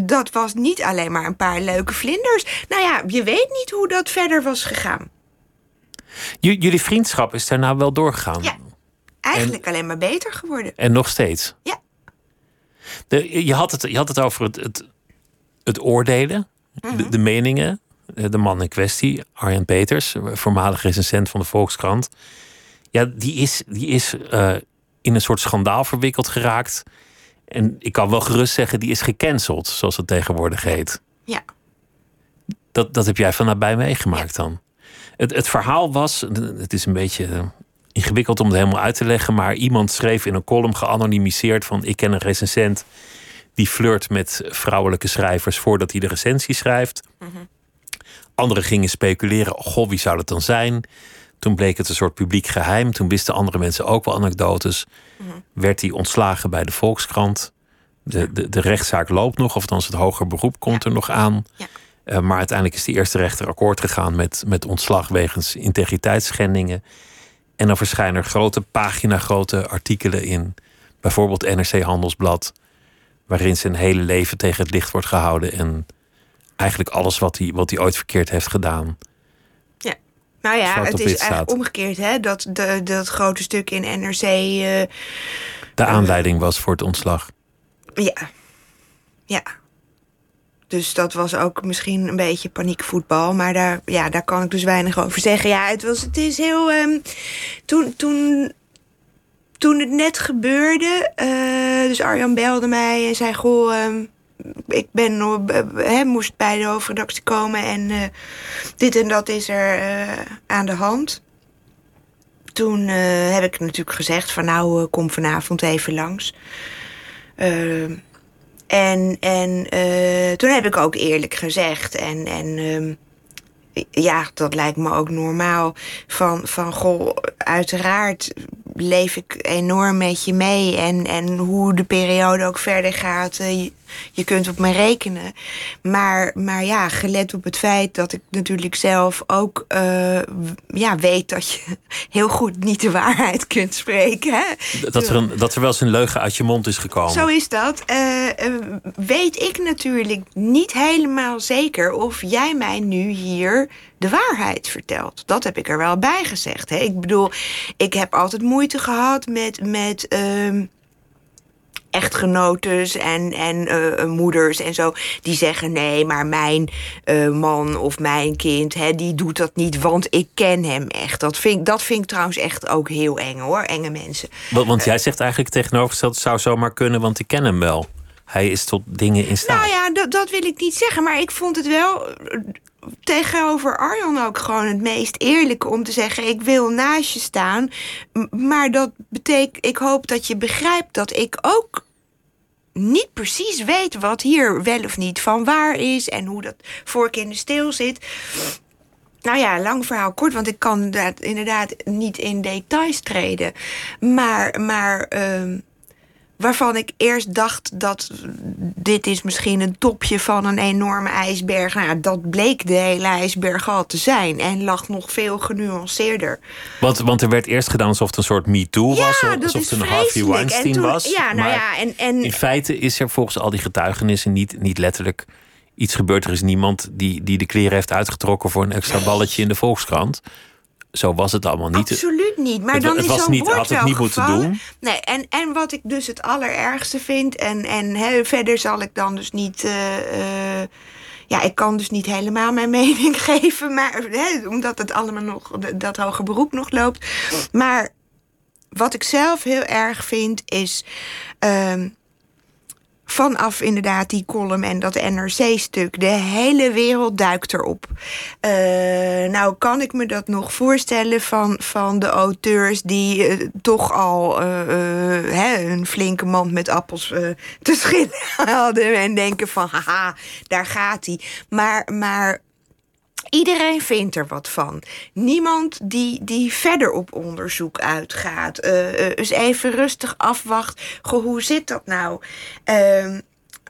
dat was niet alleen maar een paar leuke vlinders. Nou ja, je weet niet hoe dat verder was gegaan. J- jullie vriendschap is daarna wel doorgegaan. Ja. Eigenlijk alleen maar beter geworden. En nog steeds. Ja. De, je, had het, je had het over het, het, het oordelen, Mhm. de, de meningen. Eh, De man in kwestie, Arjen Peters, voormalig recensent van de Volkskrant. Ja, die is, die is eh, in een soort schandaal verwikkeld geraakt. En ik kan wel gerust zeggen, die is gecanceld, zoals het tegenwoordig heet. Ja. Dat, dat heb jij van nabij meegemaakt dan. Het, het verhaal was, het is een beetje eh, ingewikkeld om het helemaal uit te leggen, maar iemand schreef in een column geanonimiseerd van ik ken een recensent die flirt met vrouwelijke schrijvers voordat hij de recensie schrijft. Anderen gingen speculeren, oh, goh, wie zou dat dan zijn? Toen bleek het een soort publiek geheim. Toen wisten andere mensen ook wel anekdotes. Werd hij ontslagen bij de Volkskrant. De, de, de rechtszaak loopt nog, of althans het hoger beroep komt er nog aan. Ja. Eh, maar uiteindelijk is de eerste rechter akkoord gegaan met, met ontslag wegens integriteitsschendingen. En dan verschijnen er grote pagina grote artikelen in. Bijvoorbeeld NRC Handelsblad. Waarin zijn hele leven tegen het licht wordt gehouden. En eigenlijk alles wat hij, wat hij ooit verkeerd heeft gedaan. Nou ja, het is eigenlijk staat. omgekeerd, hè? Dat, de, dat grote stuk in NRC. eh, De aanleiding was voor het ontslag. ja. Ja. Dus dat was ook misschien een beetje paniekvoetbal. Maar daar, ja, daar kan ik dus weinig over zeggen. Ja, het, was, het is heel. ehm, toen, toen, toen het net gebeurde. eh, dus Arjan belde mij en zei: Goh, ehm, ik ben, nog- eh, moest bij de hoofdredactie komen. En eh, dit en dat is er aan de hand. Toen heb ik natuurlijk gezegd: van nou, kom vanavond even langs. Ehm, en en toen heb ik ook eerlijk gezegd. En, en ehm, ja, dat lijkt me ook normaal. Van, van goh, uiteraard leef ik enorm met je mee. En, en hoe de periode ook verder gaat, uh, je, je, kunt op me rekenen. Maar, maar ja, gelet op het feit dat ik natuurlijk zelf ook uh, ja, weet dat je heel goed niet de waarheid kunt spreken. Hè? Dat, er een, dat er wel eens een leugen uit je mond is gekomen. Zo is dat. Uh, weet ik natuurlijk niet helemaal zeker of jij mij nu hier de waarheid vertelt. Dat heb ik er wel bij gezegd. Hè? Ik bedoel, ik heb altijd moeite gehad met. met uh, echtgenotes en, en uh, moeders en zo. Die zeggen: nee, maar mijn uh, man of mijn kind, hè, die doet dat niet, want ik ken hem echt. Dat vind, dat vind ik trouwens echt ook heel eng hoor, enge mensen. Want, want jij zegt eigenlijk tegenovergesteld: het zou zomaar kunnen, want ik ken hem wel. Hij is tot dingen in staat. Nou ja, dat wil ik niet zeggen. Maar ik vond het wel tegenover Arjan ook gewoon het meest eerlijke om te zeggen: ik wil naast je staan. Maar dat betekent, ik hoop dat je begrijpt dat ik ook niet precies weet wat hier wel of niet van waar is en hoe dat vork in de steel zit. Nou ja, lang verhaal kort, want ik kan dat inderdaad niet in details treden. Maar, maar uh, waarvan ik eerst dacht dat dit is misschien een topje van een enorme ijsberg. Nou, dat bleek de hele ijsberg al te zijn en lag nog veel genuanceerder. Want, want er werd eerst gedaan alsof het een soort MeToo ja, was, alsof het een Harvey Weinstein toen, was. Ja, nou ja, en, en, in feite is er volgens al die getuigenissen niet, niet letterlijk iets gebeurd. Er is niemand die, die de kleren heeft uitgetrokken voor een extra balletje in de Volkskrant zo was het allemaal niet. Absoluut niet. Maar het, dan het is zo'n niet, woord had het niet moeten gevallen. doen. Nee, en, en wat ik dus het allerergste vind... en, en he, verder zal ik dan dus niet... Uh, uh, ja, ik kan dus niet helemaal mijn mening geven... Maar, he, omdat het allemaal nog... dat hoge beroep nog loopt. Maar wat ik zelf heel erg vind is... Uh, vanaf inderdaad die column en dat NRC-stuk. De hele wereld duikt erop. Uh, nou kan ik me dat nog voorstellen van, van de auteurs die uh, toch al uh, hè, een flinke mand met appels te schillen hadden en denken van haha, daar gaat hij. Maar, maar Iedereen vindt er wat van. Niemand die, die verder op onderzoek uitgaat. Uh, even rustig afwacht. Goh, hoe zit dat nou? Uh,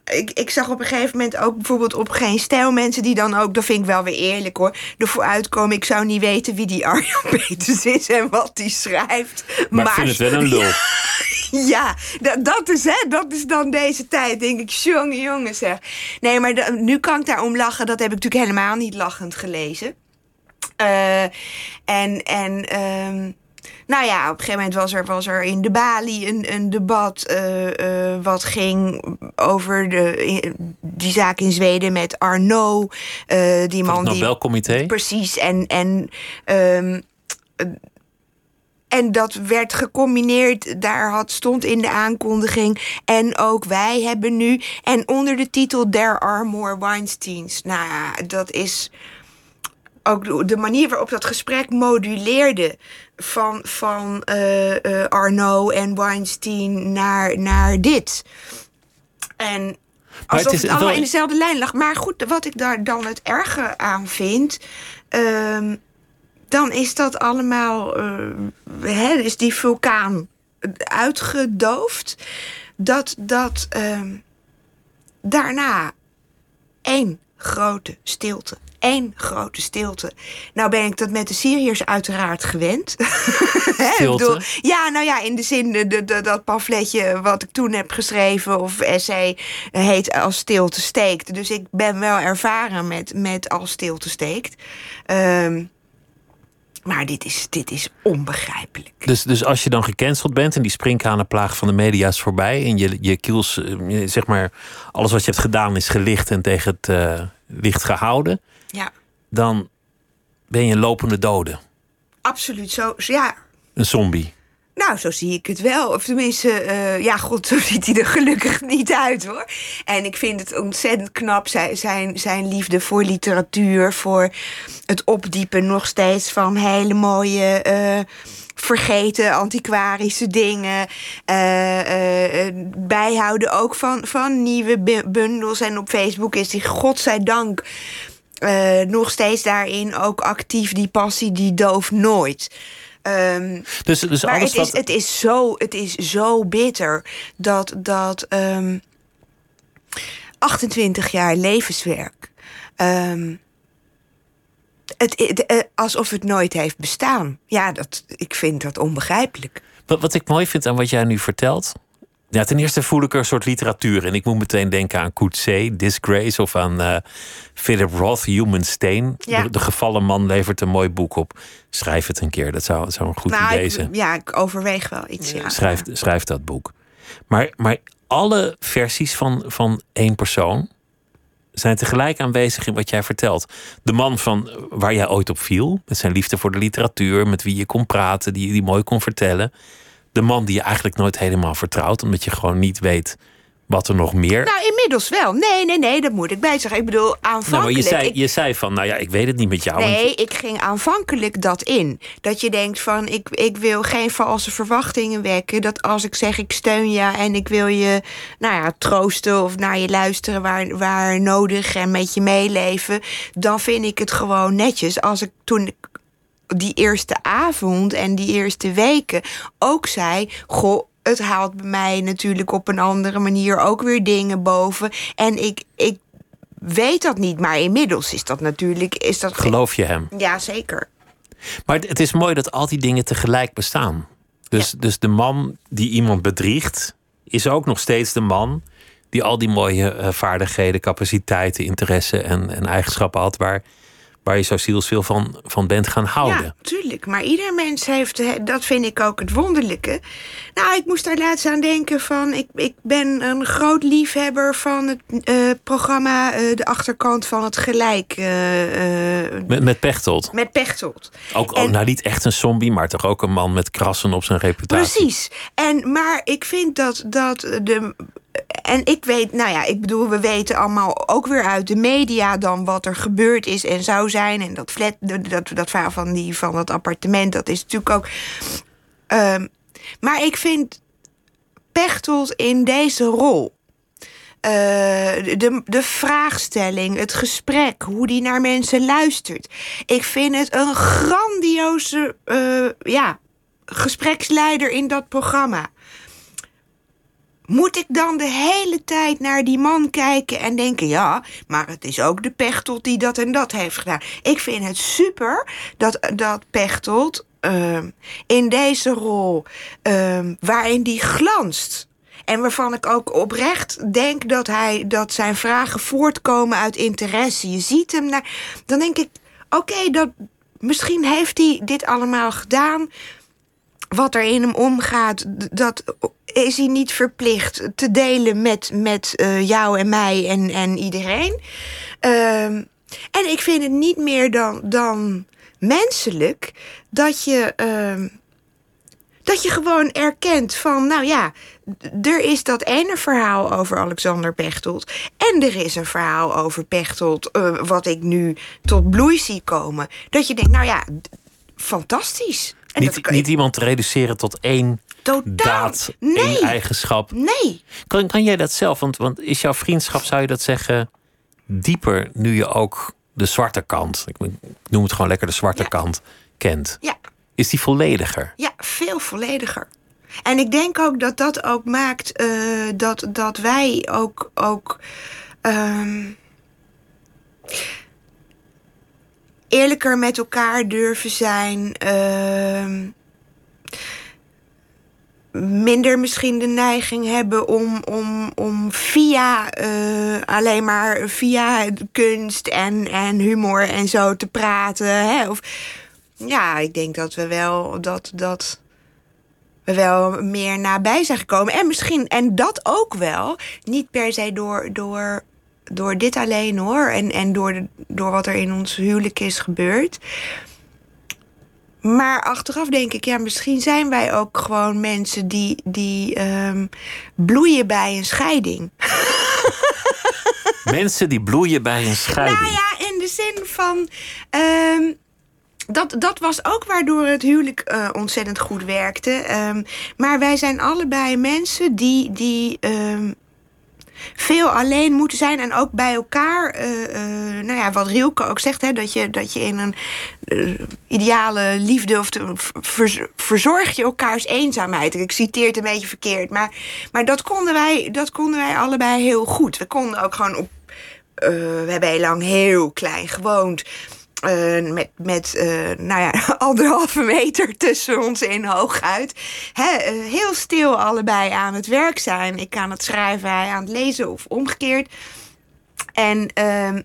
ik, ik zag op een gegeven moment ook bijvoorbeeld op Geen Stijl mensen die dan ook, dat vind ik wel weer eerlijk hoor, ervoor uitkomen. Ik zou niet weten wie die Arjan Peters is en wat die schrijft. Maar, maar ik vind het wel een lul. Ja, dat, dat, is, hè, dat is dan deze tijd, denk ik. Jongen, jongen zeg. Nee, maar de, nu kan ik daarom lachen. Dat heb ik natuurlijk helemaal niet lachend gelezen. Uh, en en um, nou ja, op een gegeven moment was er, was er in de Bali een, een debat uh, uh, wat ging over de, die zaak in Zweden met Arno. Uh, die man het Nobelcomité? Die, precies. En, en um, en dat werd gecombineerd, daar had, stond in de aankondiging. En ook wij hebben nu. En onder de titel There Are More Weinsteins. Nou ja, dat is ook de manier waarop dat gesprek moduleerde. Van, van uh, uh, Arno en Weinstein naar, naar dit. En alsof het, het allemaal wel... in dezelfde lijn lag. Maar goed, wat ik daar dan het erge aan vind. Uh, dan is dat allemaal, uh, hè, is die vulkaan uitgedoofd. Dat, dat uh, daarna één grote stilte. Eén grote stilte. Nou ben ik dat met de Syriërs uiteraard gewend. Stilte? ja, nou ja, in de zin de, de, de, dat pamfletje wat ik toen heb geschreven... of essay heet Als stilte steekt. Dus ik ben wel ervaren met, met Als stilte steekt. Um, maar dit is, dit is onbegrijpelijk. Dus, dus als je dan gecanceld bent en die springkanenplaag van de media is voorbij... en je, je kiels, zeg maar, alles wat je hebt gedaan is gelicht en tegen het uh, licht gehouden... Ja. dan ben je een lopende dode. Absoluut, zo, ja. Een zombie. Nou, zo zie ik het wel. Of tenminste, uh, ja, god, zo ziet hij er gelukkig niet uit hoor. En ik vind het ontzettend knap, zijn, zijn, zijn liefde voor literatuur, voor het opdiepen nog steeds van hele mooie. Uh, vergeten antiquarische dingen. Uh, uh, bijhouden ook van, van nieuwe bundels. En op Facebook is hij, godzijdank, uh, nog steeds daarin ook actief. Die passie, die dooft nooit. Ehm, Dus, dus maar alles het is, wat... het, is zo, het is zo bitter dat, dat ehm, 28 jaar levenswerk. ehm, het, het- eh, alsof het nooit heeft bestaan. Ja, dat, ik vind dat onbegrijpelijk. Wat, wat ik mooi vind aan wat jij nu vertelt. Ja, ten eerste voel ik er een soort literatuur. En ik moet meteen denken aan Coetzee, Disgrace of aan eh, Philip Roth, Human Stain. Ja. De, de gevallen man levert een mooi boek op. Schrijf het een keer, dat zou, een goed nou, idee zijn. ja, ik overweeg wel iets. Ja. schrijf, schrijf dat boek. Maar, maar alle versies van, van één persoon zijn tegelijk aanwezig in wat jij vertelt. De man van waar jij ooit op viel, met zijn liefde voor de literatuur, met wie je kon praten, die, die mooi kon vertellen. De man die je eigenlijk nooit helemaal vertrouwt, omdat je gewoon niet weet wat er nog meer. Nou, inmiddels wel. Nee, nee, nee, dat moet ik bij zeggen. Ik bedoel, Nou, aanvankelijk... je zei, ik- je zei van, nou ja, ik weet het niet met jou. want Nee, ik ging aanvankelijk dat in. Dat je denkt van, ik, ik wil geen valse verwachtingen wekken. Dat als ik zeg, ik steun je en ik wil je nou ja, troosten of naar je luisteren waar, waar nodig en met je meeleven. Dan vind ik het gewoon netjes. Als ik toen die eerste avond en die eerste weken ook zei: Goh, het haalt bij mij natuurlijk op een andere manier ook weer dingen boven. En ik, ik weet dat niet, maar inmiddels is dat natuurlijk. Is dat Geloof je hem? Ja, zeker. Maar het- is mooi dat al die dingen tegelijk bestaan. Dus, dus de man die iemand bedriegt, is ook nog steeds de man die al die mooie eh, vaardigheden, capaciteiten, interesse en, en eigenschappen had waar, waar je zo zielsveel van, van bent gaan houden. Ja, tuurlijk. Maar ieder mens heeft, dat vind ik ook het wonderlijke. Nou, ik moest daar laatst aan denken van, ik, ik ben een groot liefhebber van het eh, programma eh, De Achterkant van het Gelijk. eh, Met, met Pechtold. met Pechtold. Ook, nou niet echt een zombie, maar toch ook een man met krassen op zijn reputatie. Precies. En, maar ik vind dat, dat de. En ik weet, nou ja, ik bedoel, we weten allemaal ook weer uit de media dan wat er gebeurd is en zou zijn. En dat flat, dat, dat verhaal van, die, van dat appartement, dat is natuurlijk ook. Ehm, maar ik vind Pechtold in deze rol. eh, de, de vraagstelling, het gesprek, hoe die naar mensen luistert. Ik vind het een grandioze eh, ja, gespreksleider in dat programma. Moet ik dan de hele tijd naar die man kijken en denken: ja, maar het is ook de Pechtold die dat en dat heeft gedaan? Ik vind het super dat, dat Pechtold ehm, in deze rol, ehm, waarin die glanst. En waarvan ik ook oprecht denk dat, hij, dat zijn vragen voortkomen uit interesse. Je ziet hem naar. Dan denk ik: oké, dat misschien heeft hij dit allemaal gedaan wat er in hem omgaat, dat is hij niet verplicht te delen met, met eh, jou en mij en, en iedereen. Ehm, en ik vind het niet meer dan, dan menselijk dat je, ehm, dat je gewoon erkent van, nou ja, er is dat ene verhaal over Alexander Pechtold. En er is een verhaal over Pechtold, eh, wat ik nu tot bloei zie komen. Dat je denkt, nou ja, fantastisch. En Niet, niet iemand te reduceren tot één Totaal. daad, Nee. eigenschap. Nee. Kan, kan jij dat zelf? Want, want is jouw vriendschap, zou je dat zeggen, dieper nu je ook de zwarte kant, ik noem het gewoon lekker de zwarte Ja. kant, kent? Ja, Is die vollediger? ja, veel vollediger. En ik denk ook dat dat ook maakt eh, dat, dat wij ook, ook ehm, eerlijker met elkaar durven zijn. ehm, minder misschien de neiging hebben om, om, om via eh, alleen maar via kunst en, en humor en zo te praten. Hè? Of, ja, ik denk dat we wel dat, dat we wel meer nabij zijn gekomen. En misschien, en dat ook wel, niet per se door, door, door dit alleen hoor. En, en door, door wat er in ons huwelijk is gebeurd. Maar achteraf denk ik, ja, misschien zijn wij ook gewoon mensen die, die ehm, bloeien bij een scheiding. Mensen die bloeien bij een scheiding. Nou ja, in de zin van. ehm, dat, dat was ook waardoor het huwelijk eh, ontzettend goed werkte. Ehm, maar wij zijn allebei mensen die, die veel alleen moeten zijn en ook bij elkaar. eh, eh, nou ja, wat Rielke ook zegt, hè, dat, je, dat je in een eh, ideale liefde of te, ver- verzorg je elkaars eenzaamheid. Ik citeer het een beetje verkeerd, maar, maar dat, konden wij, dat konden wij allebei heel goed. We konden ook gewoon op. we hebben heel lang heel klein gewoond. Eh, met met eh, nou ja, anderhalve meter tussen ons in hooguit. Eh, heel stil allebei aan het werk zijn. Ik aan het schrijven, hij aan het lezen of omgekeerd. En, ehm,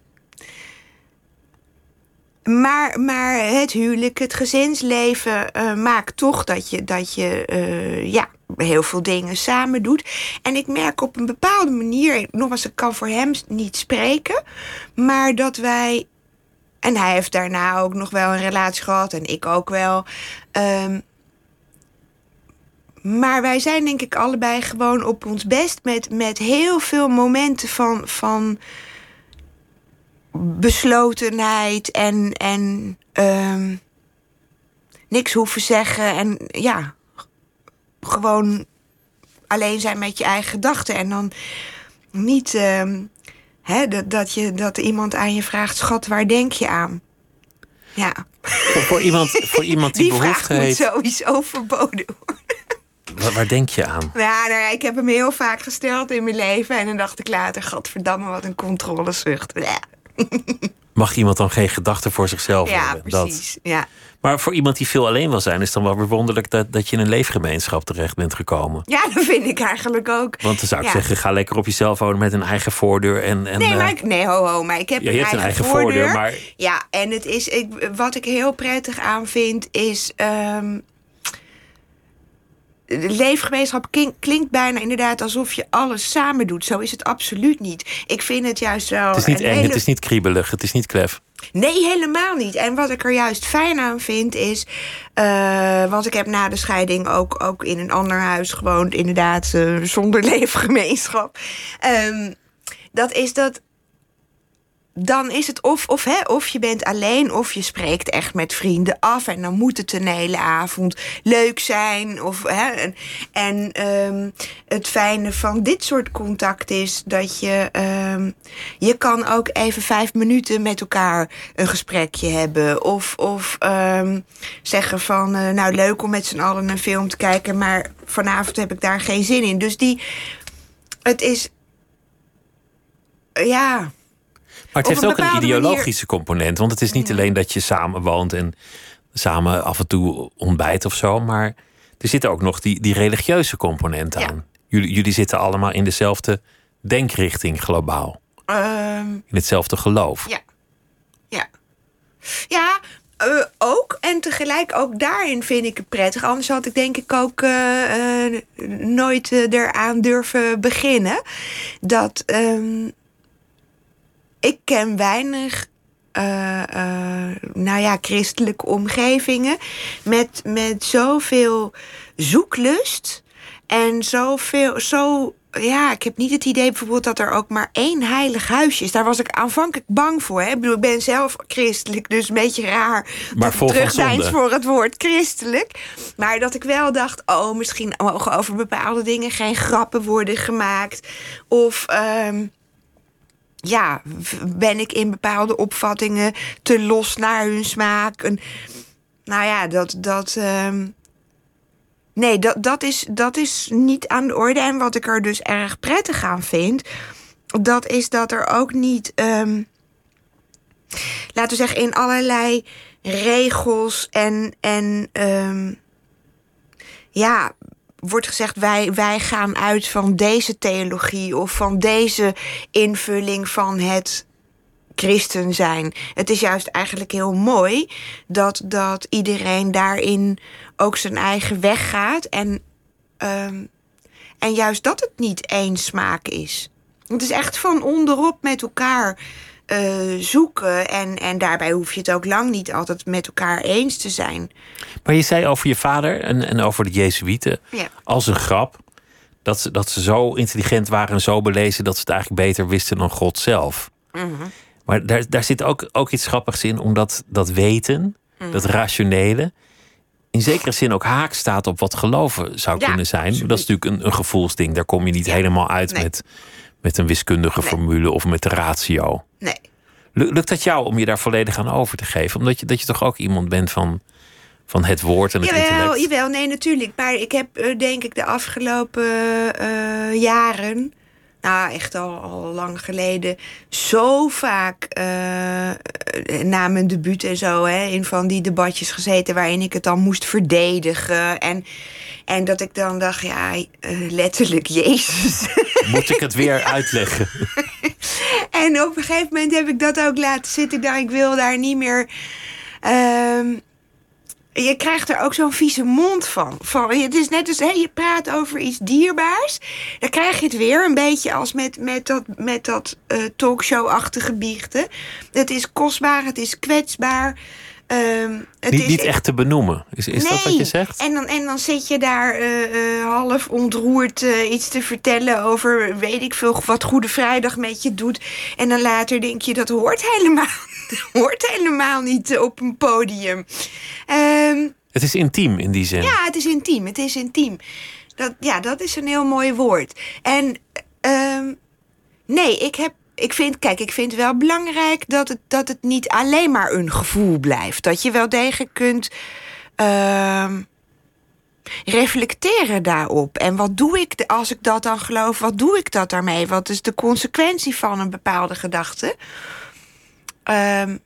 maar, maar het huwelijk, het gezinsleven eh, maakt toch dat je, dat je ja, heel veel dingen samen doet. En ik merk op een bepaalde manier, nogmaals, ik kan voor hem niet spreken, maar dat wij en hij heeft daarna ook nog wel een relatie gehad en ik ook wel. Ehm, maar wij zijn denk ik allebei gewoon op ons best met, met heel veel momenten van, van beslotenheid en, en ehm, niks hoeven zeggen. En ja, gewoon alleen zijn met je eigen gedachten. En dan niet ehm, hè, dat, dat, je, dat iemand aan je vraagt: Schat, waar denk je aan? Ja, Voor, voor iemand, voor iemand die, die vraag behoefte moet heeft. sowieso verboden worden. Waar, waar denk je aan? Ja, nou ja, ik heb hem heel vaak gesteld in mijn leven. En dan dacht ik later: Gadverdamme, wat een controlezucht. Ja, Mag iemand dan geen gedachten voor zichzelf ja hebben? Dat. precies. Maar voor iemand die veel alleen wil zijn, is het dan wel wonderlijk dat, dat je in een leefgemeenschap terecht bent gekomen. ja, dat vind ik eigenlijk ook. Want dan zou ik Ja. zeggen, ga lekker op jezelf wonen met een eigen voordeur. En, en, Nee, eh, maar ik, nee, ho, ho, maar ik heb Ja, je een hebt een eigen, eigen voordeur, maar- Ja, en het is, ik, wat ik heel prettig aan vind, is... ehm, de leefgemeenschap klink- klinkt bijna inderdaad alsof je alles samen doet. Zo is het absoluut niet. Ik vind het juist wel... het is niet eng, hele- het is niet kriebelig, het is niet klef. Nee, helemaal niet. En wat ik er juist fijn aan vind is. eh, want ik heb na de scheiding ook, ook in een ander huis gewoond, inderdaad, eh, zonder leefgemeenschap. Ehm, dat is dat. Dan is het of, of, hè, of je bent alleen of je spreekt echt met vrienden af. En dan moet het een hele avond leuk zijn. Of, hè, en ehm, het fijne van dit soort contact is dat je... ehm, je kan ook even vijf minuten met elkaar een gesprekje hebben. Of, of ehm, zeggen van, eh, nou leuk om met z'n allen een film te kijken... maar vanavond heb ik daar geen zin in. Dus die... Het is... Ja... Maar het heeft een ook een ideologische component. Want het is niet alleen dat je samen woont en samen af en toe ontbijt of zo. Maar er zit ook nog die, die religieuze component Ja. aan. Jullie, jullie zitten allemaal in dezelfde denkrichting globaal. ehm, In hetzelfde geloof. Ja. Ja. Ja, eh, ook. En tegelijk ook daarin vind ik het prettig. Anders had ik denk ik ook eh, eh, nooit eraan durven beginnen. Dat ehm, ik ken weinig. eh, nou ja, christelijke omgevingen met, met zoveel zoeklust en zoveel, zo ja, ik heb niet het idee bijvoorbeeld dat er ook maar één heilig huisje is. Daar was ik aanvankelijk bang voor. Hè? Ik bedoel, ik ben zelf christelijk, dus een beetje raar. Maar dat vol van terugdeins zonde. voor het woord christelijk. Maar dat ik wel dacht, oh, misschien mogen over bepaalde dingen geen grappen worden gemaakt. Of ehm, ja, ben ik in bepaalde opvattingen te los naar hun smaak. En, nou ja, dat. dat ehm, Nee, dat, dat, is, dat is niet aan de orde. En wat ik er dus erg prettig aan vind, dat is dat er ook niet, ehm, laten we zeggen, in allerlei regels en, en ehm, ja, wordt gezegd, wij, wij gaan uit van deze theologie of van deze invulling van het christen zijn. Het is juist eigenlijk heel mooi dat, dat iedereen daarin ook zijn eigen weg gaat. En, ehm, en juist dat het niet één smaak is. Het is echt van onderop met elkaar eh, zoeken. En, en daarbij hoef je het ook lang niet altijd met elkaar eens te zijn. Maar je zei over je vader en, en over de Jezuïeten Ja. als een grap. Dat ze, dat ze zo intelligent waren en zo belezen dat ze het eigenlijk beter wisten dan God zelf. Maar daar, daar zit ook, ook iets grappigs in, omdat dat weten, dat rationele, in zekere zin ook haak staat op wat geloven zou Ja, kunnen zijn. absoluut. Dat is natuurlijk een, een gevoelsding. Daar kom je niet helemaal uit Nee. met, met een wiskundige formule of met de ratio. Nee. Lukt dat jou om je daar volledig aan over te geven? Omdat je, dat je toch ook iemand bent van, van het woord en het jawel, intellect? Jawel, nee, natuurlijk. Maar ik heb uh, denk ik de afgelopen uh, jaren... nou, echt al, al lang geleden... zo vaak uh, na mijn debuut en zo... Hè, in van die debatjes gezeten... waarin ik het dan moest verdedigen... en en dat ik dan dacht, ja, letterlijk, Jezus. Moet ik het weer uitleggen? en op een gegeven moment heb ik dat ook laten zitten. Ik ik wil daar niet meer. Uh, je krijgt er ook zo'n vieze mond van. van het is net als hey, je praat over iets dierbaars. Dan krijg je het weer een beetje als met, met dat, met dat uh, talkshow-achtige biechten. Het is kostbaar, het is kwetsbaar. Um, het niet, is, niet echt te benoemen. Is, is nee. dat wat je zegt? En dan, en dan zit je daar uh, uh, half ontroerd uh, iets te vertellen over weet ik veel wat Goede Vrijdag met je doet. En dan later denk je dat hoort helemaal, hoort helemaal niet op een podium. Um, het is intiem in die zin. Ja, het is intiem. Het is intiem. Dat, ja, dat is een heel mooi woord. En um, nee, ik heb ik vind, kijk, ik vind wel belangrijk dat het, dat het niet alleen maar een gevoel blijft. Dat je wel degelijk kunt uh, reflecteren daarop. En wat doe ik als ik dat dan geloof? Wat doe ik dat daarmee? Wat is de consequentie van een bepaalde gedachte? Um,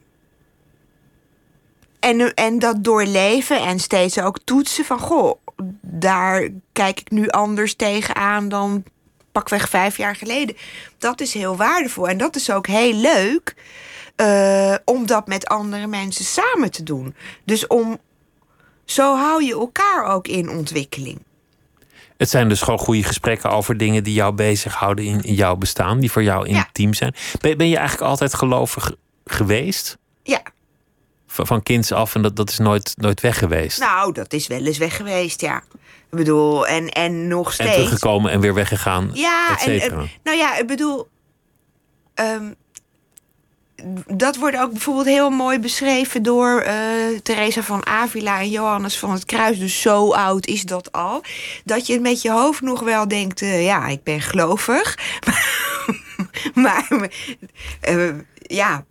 en, en dat doorleven en steeds ook toetsen van... goh, daar kijk ik nu anders tegenaan dan pakweg vijf jaar geleden. Dat is heel waardevol. En dat is ook heel leuk uh, om dat met andere mensen samen te doen. Dus om, zo hou je elkaar ook in ontwikkeling. Het zijn dus gewoon goede gesprekken over dingen die jou bezighouden in, in jouw bestaan, die voor jou intiem ja. zijn. Ben, ben, je eigenlijk altijd gelovig geweest? Ja. Van, van kinds af en dat, dat is nooit, nooit weg geweest? Nou, dat is wel eens weg geweest, ja. Ik bedoel, en, en nog steeds. En teruggekomen en weer weggegaan. Ja, en, nou ja, ik bedoel. Um, dat wordt ook bijvoorbeeld heel mooi beschreven door uh, Teresa van Avila en Johannes van het Kruis. Dus zo oud is dat al. Dat je met je hoofd nog wel denkt: uh, ja, ik ben gelovig. maar uh, ja,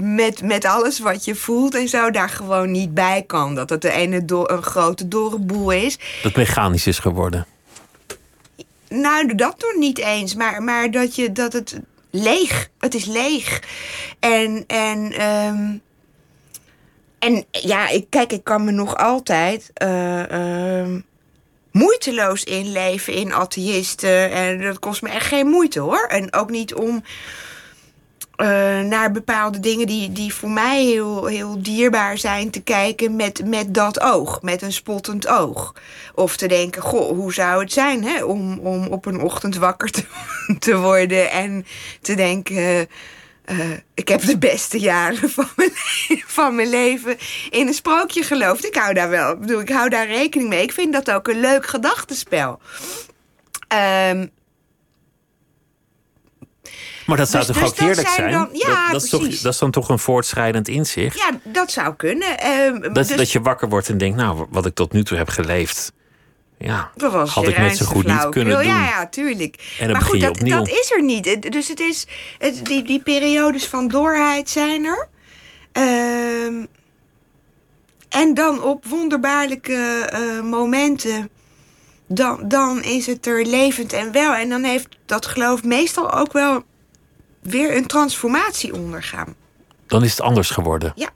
met, met alles wat je voelt en zo daar gewoon niet bij kan. Dat het de ene do een grote dorre boel is. Dat mechanisch is geworden. Nou, dat nog niet eens. Maar, maar dat, je, dat het leeg. Het is leeg. En, en, um, en ja, ik, kijk, ik kan me nog altijd uh, uh, moeiteloos inleven in atheïsten. En dat kost me echt geen moeite hoor. En ook niet om uh, naar bepaalde dingen die, die voor mij heel, heel dierbaar zijn te kijken met, met dat oog, met een spottend oog. Of te denken, goh, hoe zou het zijn hè, om, om op een ochtend wakker te, te worden en te denken. Uh, ik heb de beste jaren van mijn, van mijn leven in een sprookje geloofd. Ik hou daar wel, ik bedoel, ik hou daar rekening mee. Ik vind dat ook een leuk gedachtenspel. Um, maar dat zou dus, toch ook dus heerlijk zijn? Dan, ja, dat, dat, is toch, dat is dan toch een voortschrijdend inzicht? Ja, dat zou kunnen. Uh, dat, dus, dat je wakker wordt en denkt, nou, wat ik tot nu toe heb geleefd... Ja, dat was had ik net zo goed niet kunnen doen. Ja, ja, tuurlijk. En maar goed, dat, is er niet. Dus het is, het, die, die periodes van doorheid zijn er. Uh, en dan op wonderbaarlijke uh, momenten dan, dan is het er levend en wel. En dan heeft dat geloof meestal ook wel weer een transformatie ondergaan. Dan is het anders geworden. Ja.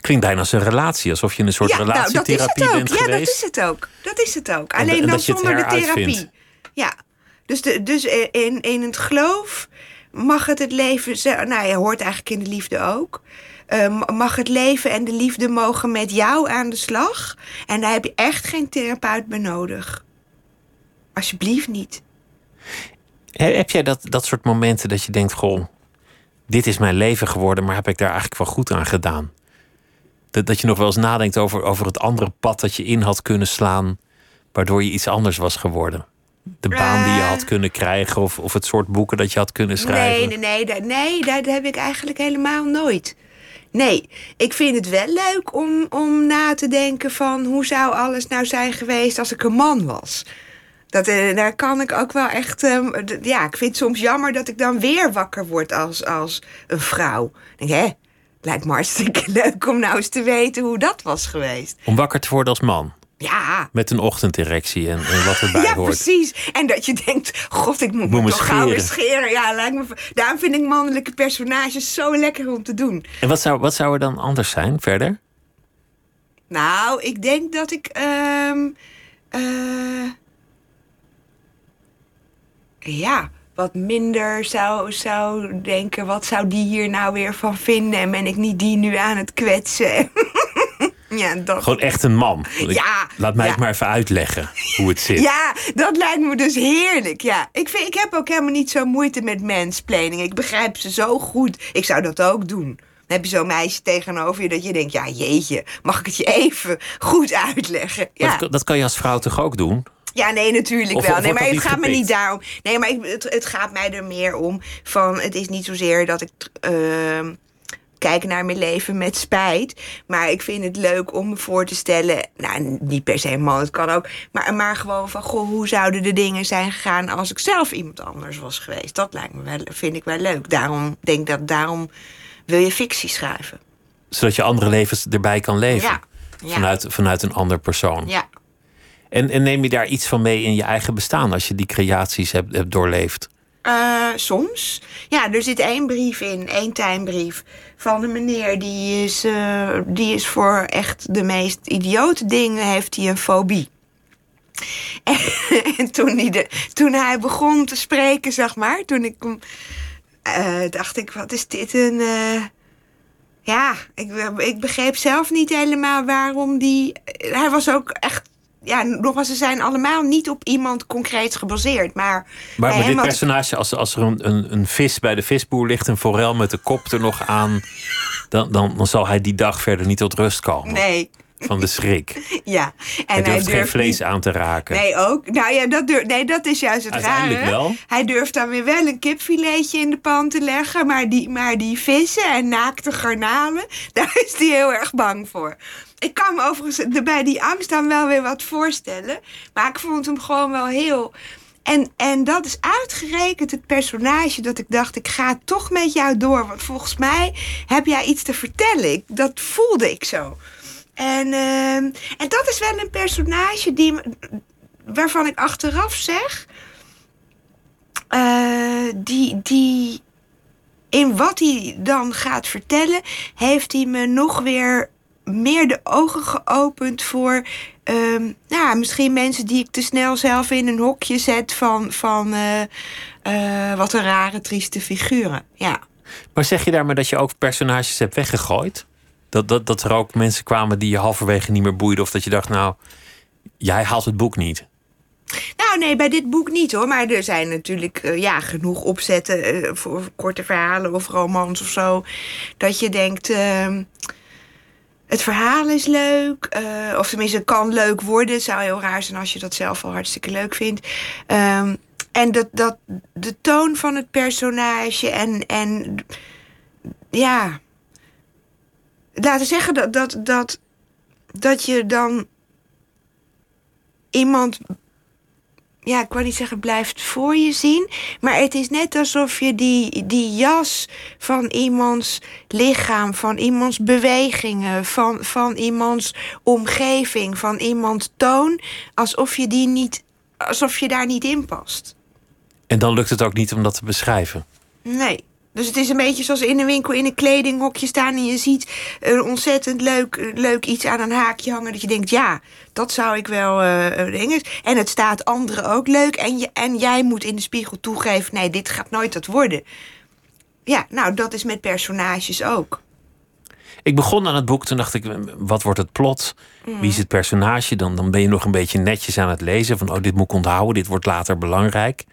Klinkt bijna als een relatie, alsof je een soort ja, relatietherapie nou, bent ja, geweest. Ja, dat is het ook. Dat is het ook. En, Alleen en dan zonder de therapie. Vindt. Ja. Dus, de, dus in, in het geloof mag het het leven. Nou, je hoort eigenlijk in de liefde ook. Uh, mag het leven en de liefde mogen met jou aan de slag. En daar heb je echt geen therapeut bij nodig. Alsjeblieft niet. Heb jij dat, dat soort momenten dat je denkt: Goh, dit is mijn leven geworden, maar heb ik daar eigenlijk wel goed aan gedaan? Dat, dat je nog wel eens nadenkt over, over het andere pad dat je in had kunnen slaan, waardoor je iets anders was geworden. De baan die je had kunnen krijgen, of, of het soort boeken dat je had kunnen schrijven. Nee, nee, nee, nee, dat heb ik eigenlijk helemaal nooit. Nee, ik vind het wel leuk om, om na te denken van hoe zou alles nou zijn geweest als ik een man was. Dat, eh, daar kan ik ook wel echt. ehm, ja, ik vind het soms jammer dat ik dan weer wakker word als, als een vrouw. Ik denk, hè, lijkt me hartstikke leuk om nou eens te weten hoe dat was geweest. Om wakker te worden als man. Ja, Met een ochtenderectie en, en wat erbij ja, hoort. precies. En dat je denkt, god, ik moet, Moet me toch gauw eens scheren. Ja, lijkt me, daarom vind ik mannelijke personages zo lekker om te doen. En wat zou, wat zou er dan anders zijn verder? Nou, ik denk dat ik. ehm, eh, ja, wat minder zou, zou denken. Wat zou die hier nou weer van vinden? En ben ik niet die nu aan het kwetsen? ja, dat. Gewoon echt een man. Ja, Laat mij ja. het maar even uitleggen hoe het zit. Ja, dat lijkt me dus heerlijk. Ja. Ik, vind, ik heb ook helemaal niet zo moeite met mansplaining. Ik begrijp ze zo goed. Ik zou dat ook doen. Dan heb je zo'n meisje tegenover je dat je denkt... ja, jeetje, mag ik het je even goed uitleggen? Ja. Dat, dat kan je als vrouw toch ook doen? Ja, nee, natuurlijk Of- wel. of Nee, maar het gaat me niet daarom. Nee, maar ik, het, het gaat mij er meer om van... het is niet zozeer dat ik ehm, kijk naar mijn leven met spijt. Maar ik vind het leuk om me voor te stellen... nou, niet per se een man, het kan ook... maar, maar gewoon van, goh, hoe zouden de dingen zijn gegaan... als ik zelf iemand anders was geweest? Dat lijkt me wel, vind ik wel leuk. Daarom denk dat daarom wil je fictie schrijven. Zodat je andere levens erbij kan leven. Ja, ja. Vanuit, vanuit een ander persoon. Ja. En, en neem je daar iets van mee in je eigen bestaan als je die creaties hebt, hebt doorleefd? Eh, soms. Ja, er zit één brief in, één tuinbrief van een meneer die is, eh, die is voor echt de meest idiote dingen heeft hij een fobie. En, en toen, hij de, toen hij begon te spreken, zeg maar, toen ik eh, dacht ik, wat is dit een. ja, ik, ik begreep zelf niet helemaal waarom die. Hij was ook echt. Ja, nogmaals, ze zijn allemaal niet op iemand concreet gebaseerd. Maar, Maar hem dit personage, als, als er een, een, een vis bij de visboer ligt, een forel met de kop er nog aan, dan, dan, dan zal hij die dag verder niet tot rust komen. Nee, Van de schrik. ja. En hij durft geen durft vlees niet- aan te raken. Nee, ook. Nou ja, dat, durf, nee, dat is juist het Uiteindelijk rare. wel. Hij durft dan weer wel een kipfiletje in de pan te leggen. Maar die, maar die vissen en naakte garnalen, daar is hij heel erg bang voor. Ik kan me overigens bij die angst dan wel weer wat voorstellen. Maar ik vond hem gewoon wel heel... En, en dat is uitgerekend het personage dat ik dacht... ik ga toch met jou door. Want volgens mij heb jij iets te vertellen. Ik, dat voelde ik zo. En, ehm, en dat is wel een personage die, waarvan ik achteraf zeg... eh, die, die in wat hij dan gaat vertellen... heeft hij me nog weer meer de ogen geopend voor... ehm, nou, misschien mensen die ik te snel zelf in een hokje zet... van, van eh, eh, wat een rare, trieste figuren. Ja. Maar zeg je daarmee dat je ook personages hebt weggegooid? Dat, dat, dat er ook mensen kwamen die je halverwege niet meer boeiden? Of dat je dacht, nou, jij haalt het boek niet. Nou, nee, bij dit boek niet hoor. Maar er zijn natuurlijk eh, ja, genoeg opzetten voor korte verhalen of romans of zo. Dat je denkt. Het verhaal is leuk, eh, of tenminste, het kan leuk worden. Het zou heel raar zijn als je dat zelf al hartstikke leuk vindt. Ehm, en dat, dat, de toon van het personage en, en ja. Laten we zeggen dat, dat, dat, dat je dan iemand ja, ik wou niet zeggen blijft voor je zien. Maar het is net alsof je die, die jas van iemands lichaam, van iemands bewegingen, van, van iemands omgeving, van iemands toon, alsof je die niet, alsof je daar niet in past. En dan lukt het ook niet om dat te beschrijven. Nee. Dus het is een beetje zoals in een winkel in een kledinghokje staan en je ziet een ontzettend leuk, leuk iets aan een haakje hangen. Dat je denkt, ja, dat zou ik wel dingen. En het staat anderen ook leuk. En, je, en jij moet in de spiegel toegeven, nee, dit gaat nooit dat worden. Ja, nou, dat is met personages ook. Ik begon aan het boek, toen dacht ik, wat wordt het plot? Wie is het personage? Dan, dan ben je nog een beetje netjes aan het lezen. Van, oh, dit moet ik onthouden, dit wordt later belangrijk.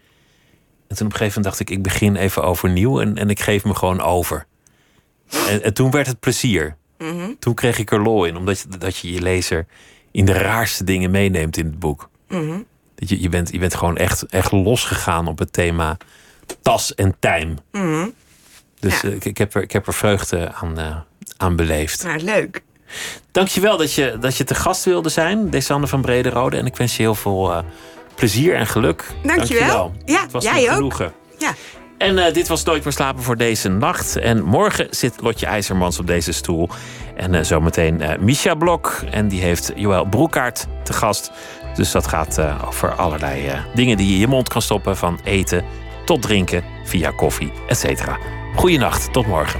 En toen op een gegeven moment dacht ik, ik begin even overnieuw en, en ik geef me gewoon over. En, en toen werd het plezier. Toen kreeg ik er lol in, omdat je, dat je je lezer in de raarste dingen meeneemt in het boek. Dat je, je, bent, je bent gewoon echt, echt losgegaan op het thema tas en tijm. Dus Ja. eh, ik, ik, heb er, ik heb er vreugde aan, eh, aan beleefd. Nou, leuk. Dankjewel dat je, dat je te gast wilde zijn, Desanne van Brederode. En ik wens je heel veel eh, plezier en geluk. Dankjewel. Ja, Het was jij een ook. genoegen. Ja. En eh, dit was Nooit meer slapen voor deze nacht. En morgen zit Lotje IJzermans op deze stoel. En eh, zometeen eh Misha Blok. En die heeft Joël Broekaart te gast. Dus dat gaat over allerlei dingen die je in je mond kan stoppen. Van eten tot drinken, via koffie, et cetera. Goeienacht, tot morgen.